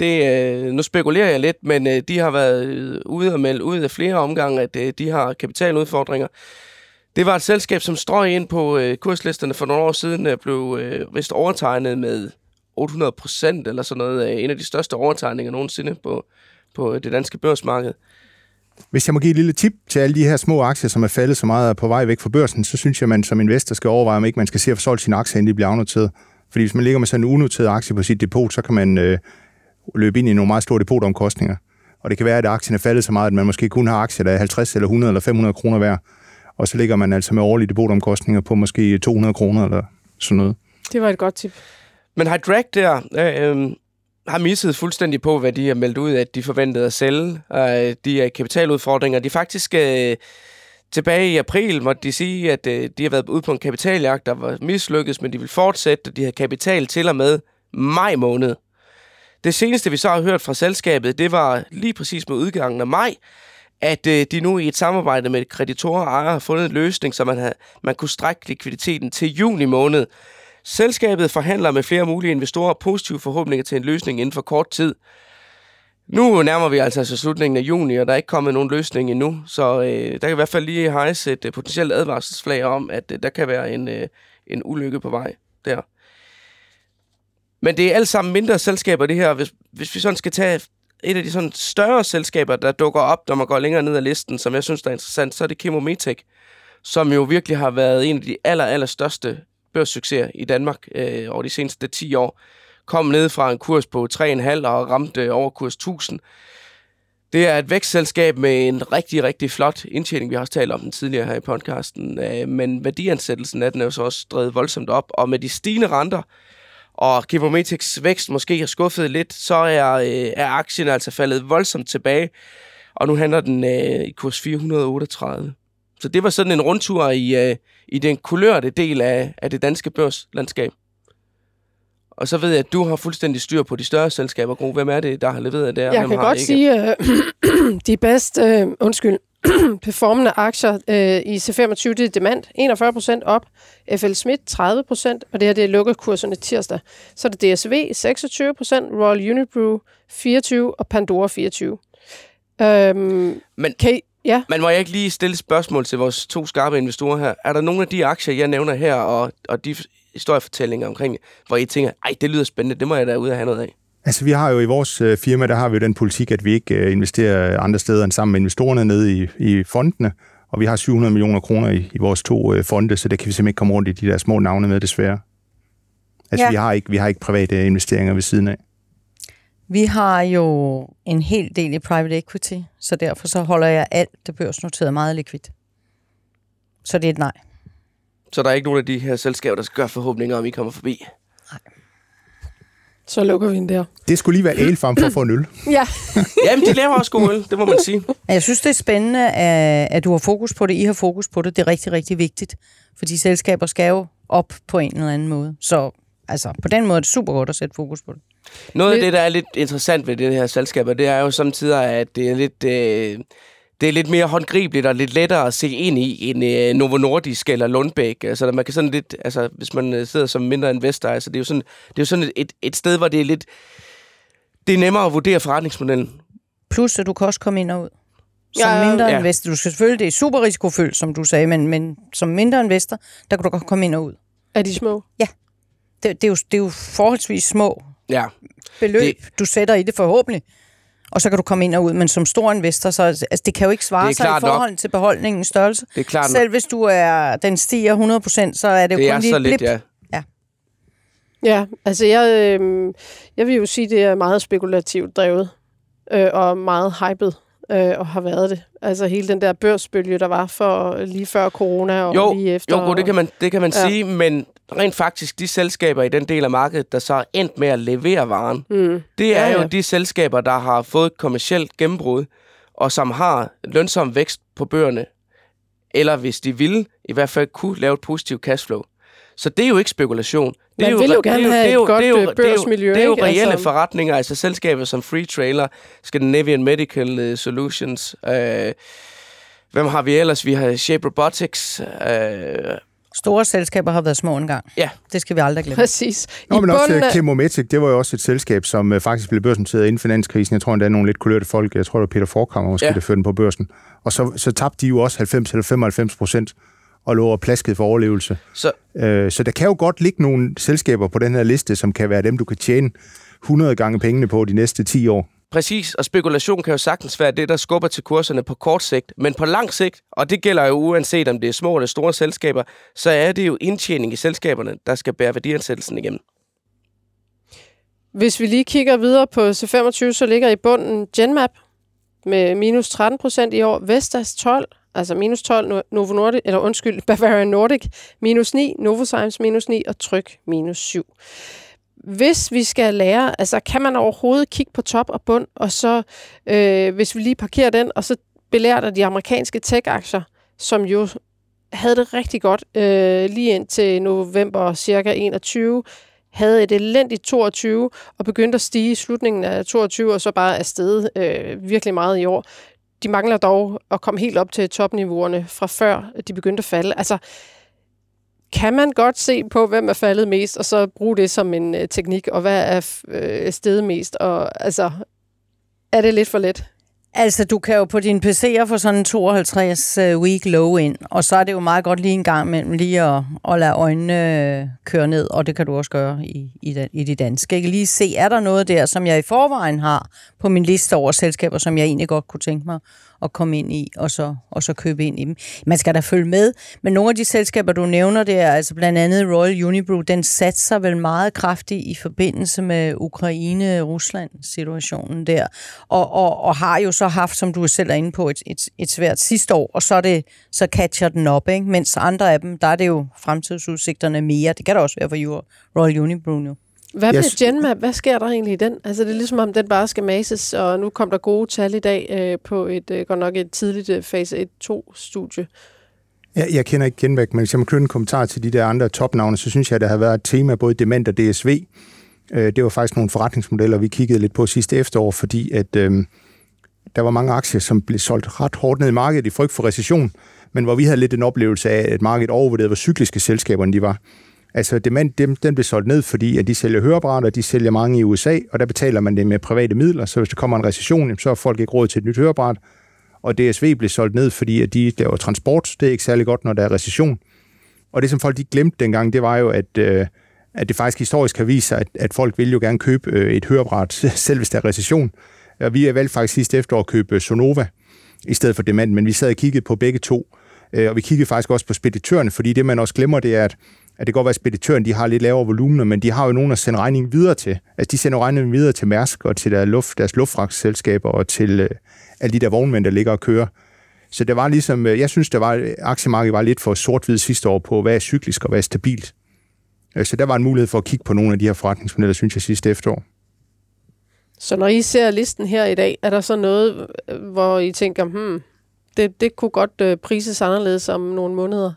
Det, øh, nu spekulerer jeg lidt, men øh, de har været øh, ude og melde ud af flere omgange, at de har kapitaludfordringer. Det var et selskab, som strøg ind på kurslisterne for nogle år siden, blev vist overtegnet med 800 procent eller sådan noget. En af de største overtegninger nogensinde på, på det danske børsmarked. Hvis jeg må give et lille tip til alle de her små aktier, som er faldet så meget på vej væk fra børsen, så synes jeg, at man som investor skal overveje, om ikke man skal se at få solgt sine aktier, inden de bliver afnoteret. Fordi hvis man ligger med sådan en unoteret aktie på sit depot, så kan man øh, løbe ind i nogle meget store depotomkostninger. Og det kan være, at aktien er faldet så meget, at man måske kun har aktier, der er 50 eller 100 eller 500 kroner værd. Og så ligger man altså med årlige depotomkostninger på måske 200 kroner eller sådan noget. Det var et godt tip. Men Hydract der øh, øh, har misset fuldstændig på, hvad de har meldt ud, at de forventede at sælge. Øh, de er kapitaludfordringer. De faktisk... Øh, Tilbage i april måtte de sige, at øh, de har været ude på en kapitaljagt, der var mislykkedes, men de vil fortsætte, og de har kapital til og med maj måned. Det seneste, vi så har hørt fra selskabet, det var lige præcis med udgangen af maj, at øh, de nu i et samarbejde med kreditorer og ejere har fundet en løsning, så man, havde, man kunne strække likviditeten til juni måned. Selskabet forhandler med flere mulige investorer positive forhåbninger til en løsning inden for kort tid. Nu nærmer vi altså, altså slutningen af juni, og der er ikke kommet nogen løsning endnu, så øh, der kan i hvert fald lige hejse et øh, potentielt advarselsflag om, at øh, der kan være en, øh, en ulykke på vej der. Men det er alt sammen mindre selskaber, det her. Hvis, hvis vi sådan skal tage et af de sådan større selskaber, der dukker op, når man går længere ned ad listen, som jeg synes der er interessant, så er det Chemometec, som jo virkelig har været en af de aller, aller største børssucceser i Danmark øh, over de seneste 10 år. Kom ned fra en kurs på 3,5 og ramte over kurs 1000. Det er et vækstselskab med en rigtig, rigtig flot indtjening. Vi har også talt om den tidligere her i podcasten. Øh, men værdiansættelsen af den er jo så også drevet voldsomt op. Og med de stigende renter, og Kibometics vækst måske har skuffet lidt, så er, øh, er aktien altså faldet voldsomt tilbage, og nu handler den øh, i kurs 438. Så det var sådan en rundtur i, øh, i den kulørte del af, af det danske børslandskab. Og så ved jeg, at du har fuldstændig styr på de større selskaber. Gro. Hvem er det, der har leveret det? Jeg Hvem kan har godt ikke? sige, øh, de bedste, øh, undskyld, performende aktier øh, i C25, det er Demand, 41 procent op, FL Schmidt 30 procent, og det her det er lukkerkurserne tirsdag. Så er det DSV 26 procent, Royal Unibrew 24 og Pandora 24. Øhm, Men kan I, ja, Man må jeg ikke lige stille spørgsmål til vores to skarpe investorer her. Er der nogle af de aktier, jeg nævner her, og, og de historiefortællinger omkring, hvor I tænker, ej, det lyder spændende, det må jeg da ud og have noget af? Altså, vi har jo i vores øh, firma, der har vi jo den politik, at vi ikke øh, investerer andre steder end sammen med investorerne nede i, i fondene, og vi har 700 millioner kroner i, i vores to øh, fonde, så det kan vi simpelthen ikke komme rundt i de der små navne med, desværre. Altså, Ja. vi, har ikke, vi har ikke private investeringer ved siden af. Vi har jo en hel del i private equity, så derfor så holder jeg alt det børsnoterede meget likvidt. Så det er et nej. Så der er ikke nogen af de her selskaber, der skal gøre forhåbninger om, I kommer forbi. Så lukker vi den der. Det skulle lige være Alefarm for at få en øl. Ja, Jamen, de laver også god øl, det må man sige. Men Jeg synes, det er spændende, at at du har fokus på det. I har fokus på det. Det er rigtig, rigtig vigtigt. Fordi selskaber skal jo op på en eller anden måde. Så altså, på den måde er det super godt at sætte fokus på det. Noget af Det- det, der er lidt interessant ved det her selskaber, det er jo samtidig, at det er lidt... Øh, det er lidt mere håndgribeligt og lidt lettere at se ind i end øh, Novo Nordisk eller Lundbæk. Altså, man kan sådan lidt, altså, hvis man øh, sidder som mindre investor, altså, det er jo sådan, det er jo sådan et, et, sted, hvor det er lidt... Det er nemmere at vurdere forretningsmodellen. Plus, at du kan også komme ind og ud. Som Ja, ja, mindre ja. ja. investor. Du skal selvfølgelig, det er super risikofyldt, som du sagde, men, men som mindre investor, der kan du godt komme ind og ud. er de små? Det, det, er, jo, det er jo forholdsvis små Ja, beløb, det, du sætter i det forhåbentlig. Og så kan du komme ind og ud, men som stor investor, så altså, det kan jo ikke svare sig i klart nok. forhold til beholdningens størrelse. det er klart. Selv hvis du er, den stiger 100%, så er det jo det kun er lige så lidt, blip. ja. Ja, altså jeg, øh, jeg vil jo sige, det er meget spekulativt drevet øh, og meget hyped øh, og har været det. Altså hele den der børsbølge, der var for lige før corona og Jo, lige efter. jo det kan man, det kan man Ja. ja. sige, men rent faktisk, de selskaber i den del af markedet, der så er endt med at levere varen, Mm. det er Ja, jo ja. de selskaber, der har fået et kommercielt gennembrud, og som har lønsom vækst på bøgerne, eller hvis de ville, i hvert fald kunne lave et positivt cashflow. Så det er jo ikke spekulation. Det er jo, vil jo det er gerne jo- have det er et jo- godt, det er jo- øh, jo- børsmiljø, Det er jo reelle Altså- forretninger, altså selskaber som Free Trailer, Scandinavian Medical øh, Solutions, øh, hvem har vi ellers? Vi har Shape Robotics, øh, Store selskaber har været små engang. Ja. Det skal vi aldrig glemme. Præcis. Nå, men også bunden uh, af- Chemometic, det var jo også et selskab, som uh, faktisk blev børsnoteret inden finanskrisen. Jeg tror endda nogle lidt kulørte folk, jeg tror det var Peter Forkammer måske, Ja. ja. der førte den på børsen. Og så, så tabte de jo også 90 eller 95 procent og lå og plaskede for overlevelse. så Øh, så der kan jo godt ligge nogle selskaber på den her liste, som kan være dem, du kan tjene 100 gange pengene på de næste 10 år. Præcis, og spekulation kan jo sagtens være det, der skubber til kurserne på kort sigt. Men på lang sigt, og det gælder jo uanset om det er små eller store selskaber, så er det jo indtjening i selskaberne, der skal bære værdiansættelsen igennem. Hvis vi lige kigger videre på C25, så ligger i bunden Genmap med minus 13 procent i år. Vestas 12, altså minus 12, Novo Nordisk, eller undskyld, Bavarian Nordic minus 9, Novozymes minus 9 og Tryg minus 7. Hvis vi skal lære, altså kan man overhovedet kigge på top og bund, og så, øh, hvis vi lige parkerer den, og så belærer der de amerikanske tech-aktier, som jo havde det rigtig godt øh, lige indtil november cirka 21, havde et elendigt 22 og begyndte at stige i slutningen af 22 og så bare afsted øh, virkelig meget i år. de mangler dog at komme helt op til topniveauerne fra før de begyndte at falde. Altså, kan man godt se på, hvem er faldet mest, og så bruge det som en øh, teknik, og hvad er øh, stedet mest? Og altså, er det lidt for let? Altså, du kan jo på din PC'er få sådan en 52 øh, week low ind, og så er det jo meget godt lige en gang imellem lige at, at lade øjnene øh, køre ned, og det kan du også gøre i, i, den, i det danske. Jeg kan lige se, er der noget der, som jeg i forvejen har på min liste over selskaber, som jeg egentlig godt kunne tænke mig at komme ind i, og så, og så købe ind i dem. Man skal da følge med, men nogle af de selskaber, du nævner der, altså blandt andet Royal Unibrew, den satser vel meget kraftigt i forbindelse med Ukraine-Rusland-situationen der, og, og, og har jo så haft, som du selv er inde på, et, et, et svært sidste år, og så, er det, så catcher den op, ikke? mens andre af dem, der er det jo fremtidsudsigterne mere. Det kan da også være for Royal Unibrew nu. Hvad med Genmap? Hvad sker der egentlig i den? Altså, det er ligesom, om den bare skal mases, og nu kom der gode tal i dag øh, på et øh, godt nok et tidligt øh, fase 1-2-studie. Ja, jeg kender ikke Genmap, men hvis jeg må knytte en kommentar til de der andre topnavne, så synes jeg, at der har været et tema, både Dement og DSV. Øh, det var faktisk nogle forretningsmodeller, vi kiggede lidt på sidste efterår, fordi at øh, der var mange aktier, som blev solgt ret hårdt ned i markedet i frygt for recession, men hvor vi havde lidt en oplevelse af, at markedet overvurderede, hvor cykliske selskaberne de var. Altså, dem, dem, den blev solgt ned, fordi at de sælger høreapparater, de sælger mange i USA, og der betaler man det med private midler, så hvis der kommer en recession, så har folk ikke råd til et nyt høreapparat. Og DSV blev solgt ned, fordi at de laver transport. Det er ikke særlig godt, når der er recession. Og det, som folk de glemte dengang, det var jo, at, øh, at det faktisk historisk har vist sig, at, at folk vil jo gerne købe øh, et høreapparat, selv hvis der er recession. Og vi har valgt faktisk sidste efterår at købe øh, Sonova i stedet for Demand, men vi sad og kiggede på begge to. Øh, og vi kiggede faktisk også på speditørerne, fordi det, man også glemmer, det er, at at det kan godt være, at speditøren de har lidt lavere volumener, men de har jo nogen at sende regningen videre til. Altså, de sender regningen videre til Mærsk og til deres, luft, deres luftfragtselskaber og til øh, alle de der vognmænd, der ligger og kører. Så det var ligesom, øh, jeg synes, det var, aktiemarkedet var lidt for sort-hvid sidste år på, hvad er cyklisk og hvad er stabilt. Øh, så der var en mulighed for at kigge på nogle af de her forretningsmodeller, synes jeg, sidste efterår. Så når I ser listen her i dag, er der så noget, øh, hvor I tænker, hmm, det, det kunne godt øh, prises anderledes om nogle måneder?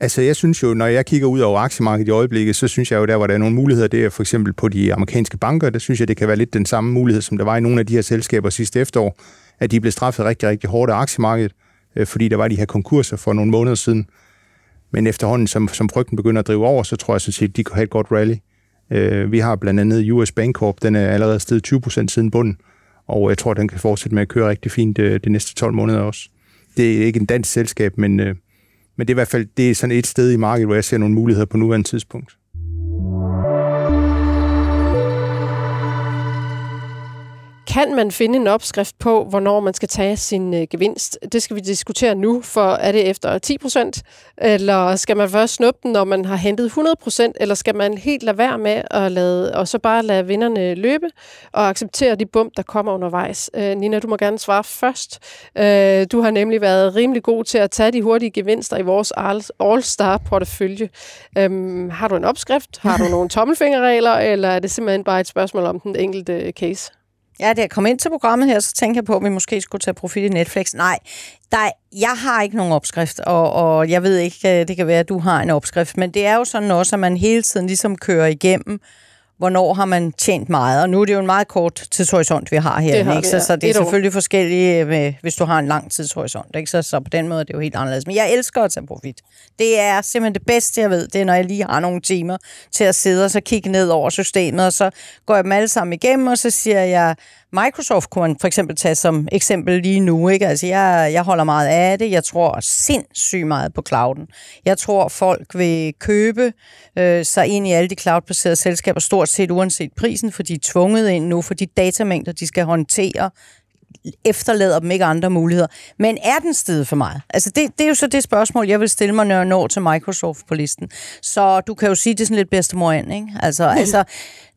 Altså, jeg synes jo, når jeg kigger ud over aktiemarkedet i øjeblikket, så synes jeg jo, der hvor der er nogle muligheder, det er for eksempel på de amerikanske banker, der synes jeg, det kan være lidt den samme mulighed, som der var i nogle af de her selskaber sidste efterår, at de blev straffet rigtig, rigtig hårdt af aktiemarkedet, øh, fordi der var de her konkurser for nogle måneder siden. Men efterhånden, som, som frygten begynder at drive over, så tror jeg sådan set, de kan have et godt rally. Øh, vi har blandt andet US Bank Corp, den er allerede steget 20% siden bunden, og jeg tror, den kan fortsætte med at køre rigtig fint øh, de næste 12 måneder også. Det er ikke en dansk selskab, men men det er i hvert fald det er sådan et sted i markedet, hvor jeg ser nogle muligheder på nuværende tidspunkt. Kan man finde en opskrift på, hvornår man skal tage sin øh, gevinst? Det skal vi diskutere nu, for er det efter 10 procent, eller skal man først snuppe den, når man har hentet 100 procent, eller skal man helt lade være med at lade, og så bare lade vinderne løbe og acceptere de bump, der kommer undervejs? Øh, Nina, du må gerne svare først. Øh, du har nemlig været rimelig god til at tage de hurtige gevinster i vores All-Star-portefølje. Øh, har du en opskrift? Har du nogle tommelfingerregler, eller er det simpelthen bare et spørgsmål om den enkelte case? Ja, da jeg kom ind til programmet her, så tænkte jeg på, at vi måske skulle tage profit i Netflix. Nej, der, jeg har ikke nogen opskrift, og, og jeg ved ikke, øh, det kan være, at du har en opskrift, men det er jo sådan også, at man hele tiden ligesom kører igennem, hvornår har man tjent meget. Og nu er det jo en meget kort tidshorisont, vi har her. Har ikke? Så, så det er selvfølgelig år. forskelligt, med, hvis du har en lang tidshorisont. Ikke? Så, så på den måde er det jo helt anderledes. Men jeg elsker at tage profit. Det er simpelthen det bedste, jeg ved. Det er, når jeg lige har nogle timer til at sidde og så kigge ned over systemet, og så går jeg dem alle sammen igennem, og så siger jeg, Microsoft kunne man for eksempel tage som eksempel lige nu. Ikke? Altså, jeg, jeg holder meget af det. Jeg tror sindssygt meget på clouden. Jeg tror, folk vil købe øh, sig ind i alle de cloud-baserede selskaber, stort set uanset prisen, for de er tvunget ind nu, for de datamængder, de skal håndtere, efterlader dem ikke andre muligheder. Men er den sted for meget? Altså det, det er jo så det spørgsmål, jeg vil stille mig, når jeg når til Microsoft på listen. Så du kan jo sige, det er sådan lidt bedstemor ind, ikke? Altså, altså,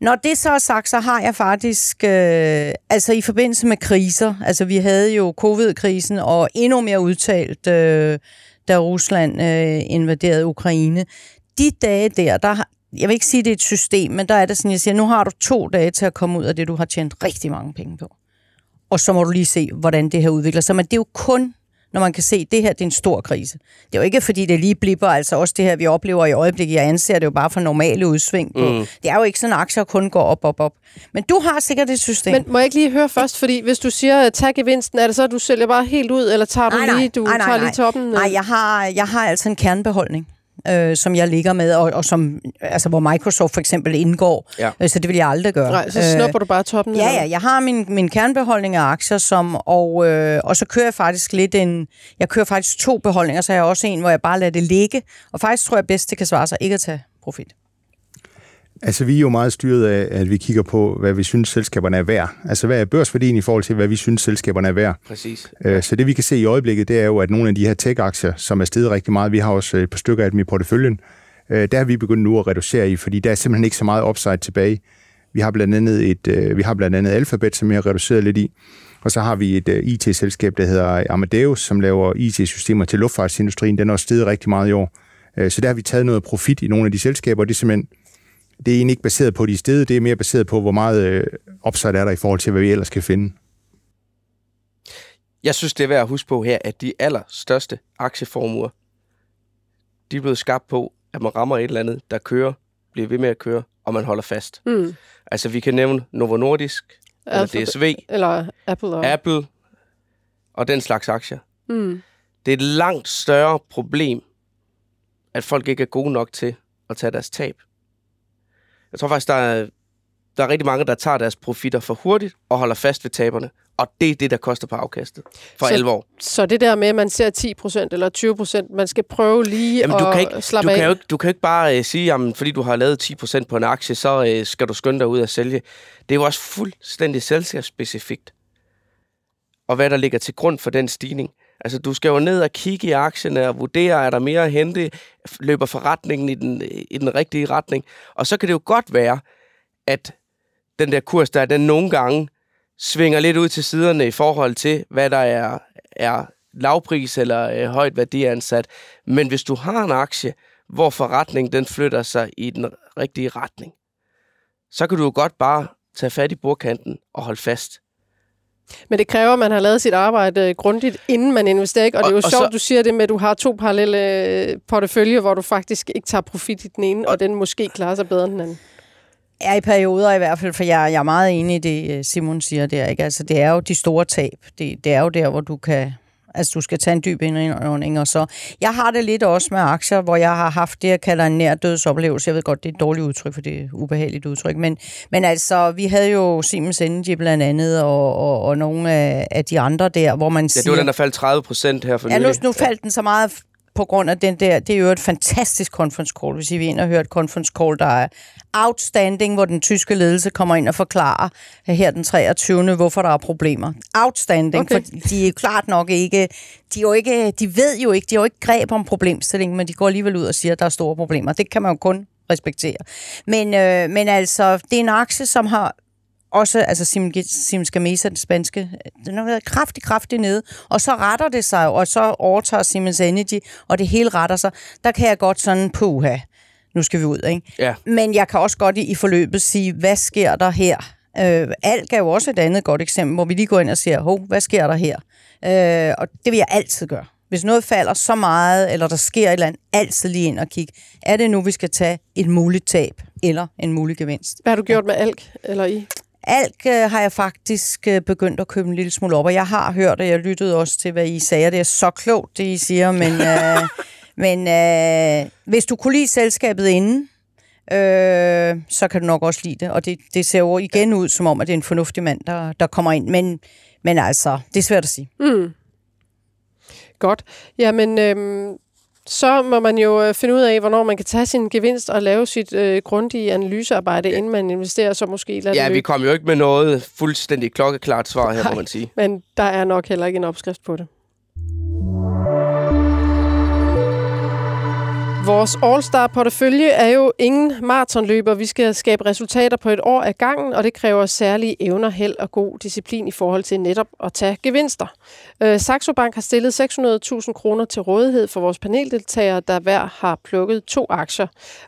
når det så er sagt, så har jeg faktisk, øh, altså i forbindelse med kriser, altså vi havde jo covid-krisen, og endnu mere udtalt, øh, da Rusland øh, invaderede Ukraine. De dage der, der jeg vil ikke sige, at det er et system, men der er det sådan, jeg siger, nu har du to dage til at komme ud af det, du har tjent rigtig mange penge på og så må du lige se, hvordan det her udvikler sig. Men det er jo kun når man kan se, at det her det er en stor krise. Det er jo ikke, fordi det lige blipper, altså også det her, vi oplever i øjeblikket. Jeg anser det jo bare for normale udsving. På. Mm. Det er jo ikke sådan, at aktier kun går op, op, op. Men du har sikkert et system. Men må jeg ikke lige høre først, fordi hvis du siger, tag gevinsten, er det så, at du sælger bare helt ud, eller tager du Nej, nej. lige, du Nej, nej, tager nej. lige toppen? Nej, jeg har, jeg har altså en kernbeholdning øh, som jeg ligger med, og, og som, altså, hvor Microsoft for eksempel indgår. Ja. Øh, så det vil jeg aldrig gøre. Nej, så snupper du bare toppen? Ja, ja, jeg har min, min kernbeholdning af aktier, som, og, øh, og så kører jeg faktisk lidt en... Jeg kører faktisk to beholdninger, så har jeg også en, hvor jeg bare lader det ligge. Og faktisk tror jeg bedst, det kan svare sig ikke at tage profit. Altså, vi er jo meget styret af, at vi kigger på, hvad vi synes, selskaberne er værd. Altså, hvad er børsværdien i forhold til, hvad vi synes, selskaberne er værd? Præcis. Øh, Så det, vi kan se i øjeblikket, det er jo, at nogle af de her tech-aktier, som er steget rigtig meget, vi har også et par stykker af dem i porteføljen, øh, der har vi begyndt nu at reducere i, fordi der er simpelthen ikke så meget upside tilbage. Vi har blandt andet, et, øh, vi har blandt andet Alphabet, som jeg har reduceret lidt i, og så har vi et øh, IT-selskab, der hedder Amadeus, som laver IT-systemer til luftfartsindustrien. Den er også steget rigtig meget i år. Øh, Så der har vi taget noget profit i nogle af de selskaber, og det er simpelthen det er egentlig ikke baseret på de steder, det er mere baseret på, hvor meget øh, upside er der i forhold til, hvad vi ellers kan finde. Jeg synes, det er værd at huske på her, at de allerstørste aktieformuer, de er blevet skabt på, at man rammer et eller andet, der kører, bliver ved med at køre, og man holder fast. Mm. Altså, vi kan nævne Novo Nordisk, eller Alphabet. DSV, Eller Apple og... Apple og den slags aktier. Mm. Det er et langt større problem, at folk ikke er gode nok til at tage deres tab. Jeg tror faktisk, der er, der er rigtig mange, der tager deres profitter for hurtigt og holder fast ved taberne. Og det er det, der koster på afkastet for Så- alvor. Så det der med, at man ser 10% eller 20%, man skal prøve lige Jamen, at du kan ikke, slappe du af. kan jo ikke, du kan jo ikke bare øh, sige, jamen, fordi du har lavet 10% på en aktie, så øh, skal du skynde dig ud og sælge. Det er jo også fuldstændig selskabsspecifikt. Og hvad der ligger til grund for den stigning. Altså, du skal jo ned og kigge i aktierne og vurdere, er der mere at hente, løber forretningen i den, i den rigtige retning. Og så kan det jo godt være, at den der kurs der, den nogle gange svinger lidt ud til siderne i forhold til, hvad der er, er lavpris eller øh, højt værdiansat. Men hvis du har en aktie, hvor forretningen den flytter sig i den rigtige retning, så kan du jo godt bare tage fat i bordkanten og holde fast. Men det kræver, at man har lavet sit arbejde øh, grundigt, inden man investerer. Ikke? Og, og det er jo Og- og sjovt, så- du siger det med, at du har to parallelle øh, porteføljer, hvor du faktisk ikke tager profit i den ene, og den måske klarer sig bedre end den anden. er i perioder i hvert fald, for jeg, jeg er meget enig i det, øh, Simon siger der. Ikke? Altså, det er jo de store tab. Det, det er jo der, hvor du kan... Altså, du skal tage en dyb indånding, og så... Jeg har det lidt også med aktier, hvor jeg har haft det, jeg kalder en nær dødsoplevelse. Jeg ved godt, det er et dårligt udtryk, for det er et ubehageligt udtryk. Men, men altså, vi havde jo Siemens Energy blandt andet, og, og, og nogle af, af de andre der, hvor man Ja, siger... det var den, der faldt 30 procent her for Ja, nu, nu faldt den så meget på grund af den der, det er jo et fantastisk conference call, hvis I vil ind og høre et conference call, der er outstanding, hvor den tyske ledelse kommer ind og forklarer her den 23. hvorfor der er problemer. Outstanding, Okay. for de er klart nok ikke, de, er jo ikke, de ved jo ikke, de har jo ikke greb om problemstillingen, men de går alligevel ud og siger, at der er store problemer. Det kan man jo kun respektere. Men, øh, men altså, det er en aktie, som har også, altså Siemens Gamesa, den spanske, den har været kraftig, kraftig nede, og så retter det sig, og så overtager Siemens Energy, og det hele retter sig. Der kan jeg godt sådan, puha, nu skal vi ud, ikke? Ja. Men jeg kan også godt i, i forløbet sige, hvad sker der her? Øh, Alk er jo også et andet godt eksempel, hvor vi lige går ind og siger, hov, hvad sker der her? Øh, og det vil jeg altid gøre. Hvis noget falder så meget, eller der sker et eller andet, altid lige ind og kigge. Er det nu, vi skal tage et muligt tab, eller en mulig gevinst? Hvad har du gjort med Alk eller I? Alk øh, har jeg faktisk øh, begyndt at købe en lille smule op, og jeg har hørt, og jeg lyttede også til, hvad I sagde, det er så klogt, det I siger, men, øh, men øh, hvis du kunne lide selskabet inden, øh, så kan du nok også lide det, og det, det ser jo igen ud som om, at det er en fornuftig mand, der, der kommer ind, men, men altså, det er svært at sige. Mm. Godt. Jamen, øhm, så må man jo øh, finde ud af, hvornår man kan tage sin gevinst og lave sit øh, grundige analysearbejde, ja. inden man investerer, så måske lade Ja, vi kom jo ikke med noget fuldstændig klokkeklart svar her, Nej. må man sige. Men der er nok heller ikke en opskrift på det. Vores All-Star-portefølje er jo ingen maratonløber. Vi skal skabe resultater på et år ad gangen, og det kræver særlige evner, held og god disciplin i forhold til netop at tage gevinster. Øh, Saxo Bank har stillet 600.000 kroner til rådighed for vores paneldeltagere, der hver har plukket to aktier.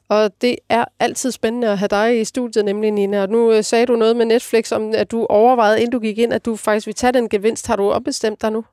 Og det er altid spændende at have dig i studiet, nemlig Nina. Og nu øh, sagde du noget med Netflix om, at du overvejede, inden du gik ind, at du faktisk vil tage den gevinst. Har du opbestemt dig nu?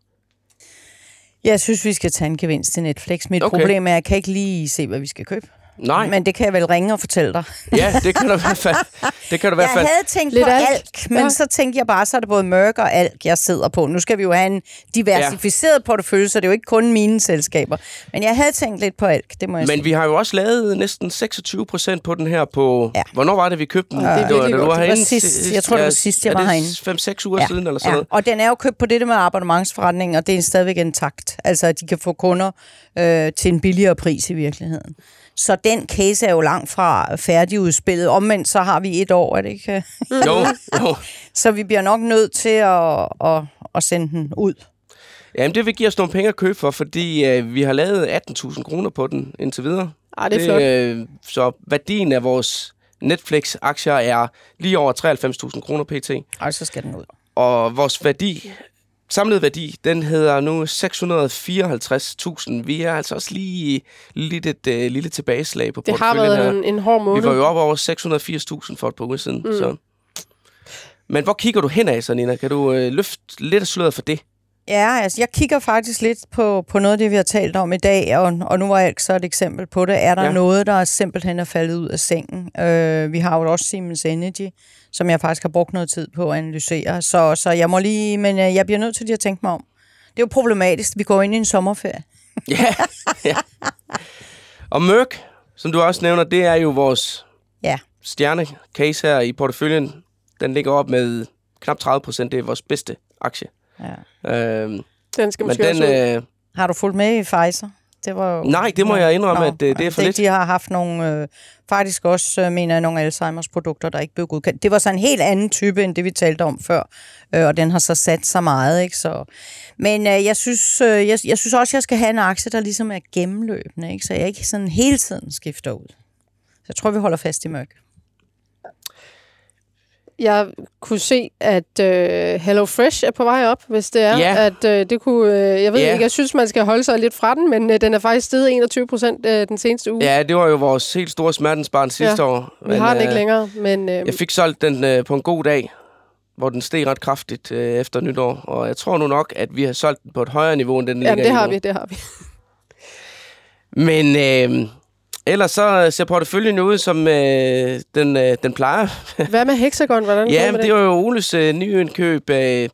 Jeg synes, vi skal tage en gevinst til Netflix. Mit Okay. problem er, at jeg kan ikke lige se, hvad vi skal købe. Nej, Men det kan jeg vel ringe og fortælle dig. ja, det kan du i hvert fald. Det kan du i hvert Jeg fald. havde tænkt Lidt på alk. alk, men Ja. ja. så tænkte jeg bare, så er det både mørk og alk, jeg sidder på. Nu skal vi jo have en diversificeret ja. portefølje, så det er jo ikke kun mine selskaber. Men jeg havde tænkt lidt på alk, det må jeg Men sige. vi har jo også lavet næsten 26 procent på den her på... Ja. Ja. Hvornår var det, vi købte den? det er var, virkelig da du godt. var Det var herinde sidst. Jeg tror, det var sidst, jeg var det herinde. 5-6 uger siden eller sådan noget. Og den er jo købt på det der med abonnementsforretning, og det er stadigvæk intakt. Altså, at de kan få kunder øh, til en billigere pris i virkeligheden. Så den case er jo langt fra færdigudspillet. Omvendt så har vi et år, er det ikke? Jo, jo. Så vi bliver nok nødt til at, at, at sende den ud. Jamen, det vil give os nogle penge at købe for, fordi øh, vi har lavet 18.000 kroner på den indtil videre. Ej, det er flot. Øh, så værdien af vores Netflix-aktier er lige over 93.000 kroner pt. Og så skal den ud. Og vores værdi, samlede værdi, den hedder nu 654.000. Vi er altså også lige lidt et øh, lille tilbageslag på Det har været her. en, en hård måned. Vi var jo oppe over 680.000 for et par uger siden. Mm. Så. Men hvor kigger du hen af, så Nina? Kan du øh, løfte lidt af sløret for det? Ja, altså jeg kigger faktisk lidt på, på noget af det, vi har talt om i dag, og, og nu var jeg så et eksempel på det. Er der Ja. ja. noget, der simpelthen er faldet ud af sengen? Øh, vi har jo også Siemens Energy, som jeg faktisk har brugt noget tid på at analysere, så, så jeg må lige, men øh, jeg bliver nødt til lige at tænke mig om. Det er jo problematisk, vi går ind i en sommerferie. Ja. ja. Og Merck, som du også nævner, det er jo vores Ja, stjerne-case her i porteføljen. Den ligger op med knap 30 procent. Det er vores bedste aktie. ja. Øhm, Den skal men måske den, også ud. øh, Har du fulgt med i Pfizer? Det var jo, Nej, det må jeg indrømme, at det- det er for lidt. De har haft nogle, øh, faktisk også, øh, mener jeg, nogle Alzheimers produkter, der ikke blev godkendt. Det var så en helt anden type, end det vi talte om før, øh, og den har så sat så meget. Ikke? Så, men øh, jeg, synes, øh, jeg, jeg synes også, jeg skal have en aktie, der ligesom er gennemløbende, ikke? så jeg ikke sådan hele tiden skifter ud. Så jeg tror, vi holder fast i mørk. Jeg kunne se, at øh, Hello Fresh er på vej op, hvis det er. Ja. At, øh, det kunne, øh, jeg ved Ja. ikke, jeg synes, man skal holde sig lidt fra den, men øh, den er faktisk steget 21 procent øh, den seneste uge. ja, det var jo vores helt store smertensbarn sidste Ja, år. Vi har den ikke øh, længere, men øh, Jeg fik solgt den øh, på en god dag, hvor den steg ret kraftigt øh, efter nytår. Og jeg tror nu nok, at vi har solgt den på et højere niveau, end den ligger det i har vi, det har vi. Men øh, ellers så ser porteføljen ud, som øh, den, øh, den plejer. Hvad med Hexagon? Hvordan Ja, men det var jo Oles øh, nyindkøb. Øh,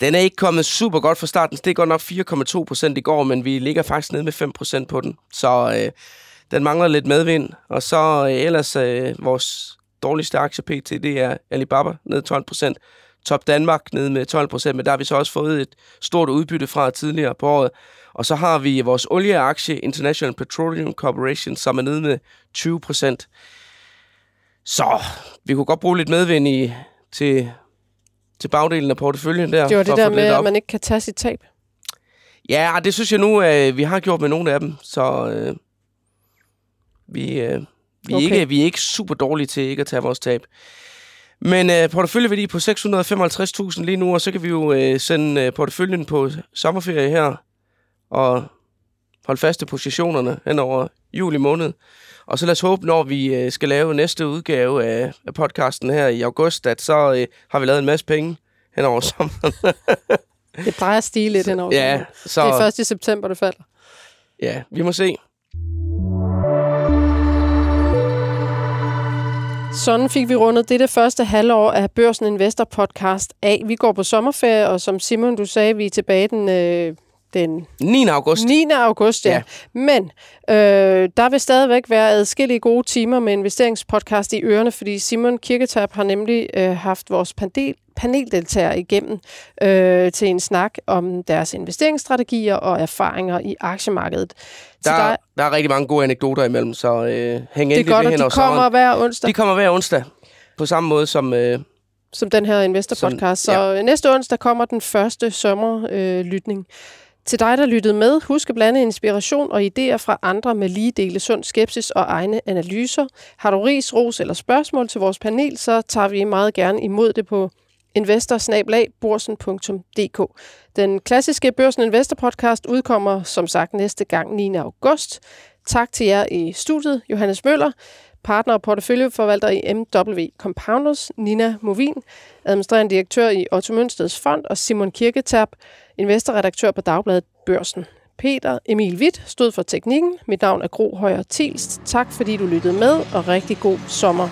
den er ikke kommet super godt fra starten. Det er godt nok 4,2 procent i går, men vi ligger faktisk nede med 5 procent på den. Så øh, den mangler lidt medvind. Og så øh, ellers øh, vores dårligste aktie pt, det er Alibaba ned 12 procent. Top Danmark ned med 12 procent, men der har vi så også fået et stort udbytte fra tidligere på året. Og så har vi vores olieaktie International Petroleum Corporation, som er nede med 20 procent. Så vi kunne godt bruge lidt medvind i, til, til bagdelen af porteføljen der. Det var det der med, at man ikke kan tage sit tab. Ja, det synes jeg nu, øh, vi har gjort med nogle af dem. Så øh, vi, øh, vi, Okay. ikke, vi er ikke super dårlige til ikke at tage vores tab. Men øh, porteføljeværdi på 655.000 lige nu, og så kan vi jo øh, sende øh, porteføljen på sommerferie her og holde fast i positionerne hen over juli måned. Og så lad os håbe, når vi øh, skal lave næste udgave af, af podcasten her i august, at så øh, har vi lavet en masse penge hen over sommeren. Det plejer at stige lidt henover. ja, sommeren. så Det er først i september, det falder. ja, vi må se. Sådan fik vi rundet det, det første halvår af Børsen Investor podcast af. Vi går på sommerferie, og som Simon, du sagde, vi er tilbage den, øh, den 9. august. 9. august, ja. Ja. Men øh, der vil stadigvæk være adskillige gode timer med investeringspodcast i ørerne, fordi Simon Kirketab har nemlig øh, haft vores panel, paneldeltagere igennem øh, til en snak om deres investeringsstrategier og erfaringer i aktiemarkedet. Der, dig, der er rigtig mange gode anekdoter imellem, så øh, hæng det endelig er godt, ved at hen de over kommer sommeren. hver onsdag. De kommer hver onsdag. På samme måde som... Øh, som den her Investor-podcast. Så Sådan, ja. næste onsdag kommer den første sommerlytning. Øh, lytning. Til dig, der lyttede med, husk at blande inspiration og idéer fra andre med lige dele sund skepsis og egne analyser. Har du ris, ros eller spørgsmål til vores panel, så tager vi meget gerne imod det på investorsnabelagborsen.dk. Den klassiske Børsen Investor podcast udkommer som sagt næste gang 9. august. Tak til jer i studiet, Johannes Møller, partner og porteføljeforvalter i MW Compounders, Nina Movin, administrerende direktør i Otto Mønsteds Fond og Simon Kirketab, investorredaktør på Dagbladet børsen. Peter Emil Witt stod for teknikken. Mit navn er Gro Højer Tilst. Tak fordi du lyttede med, og rigtig god sommer.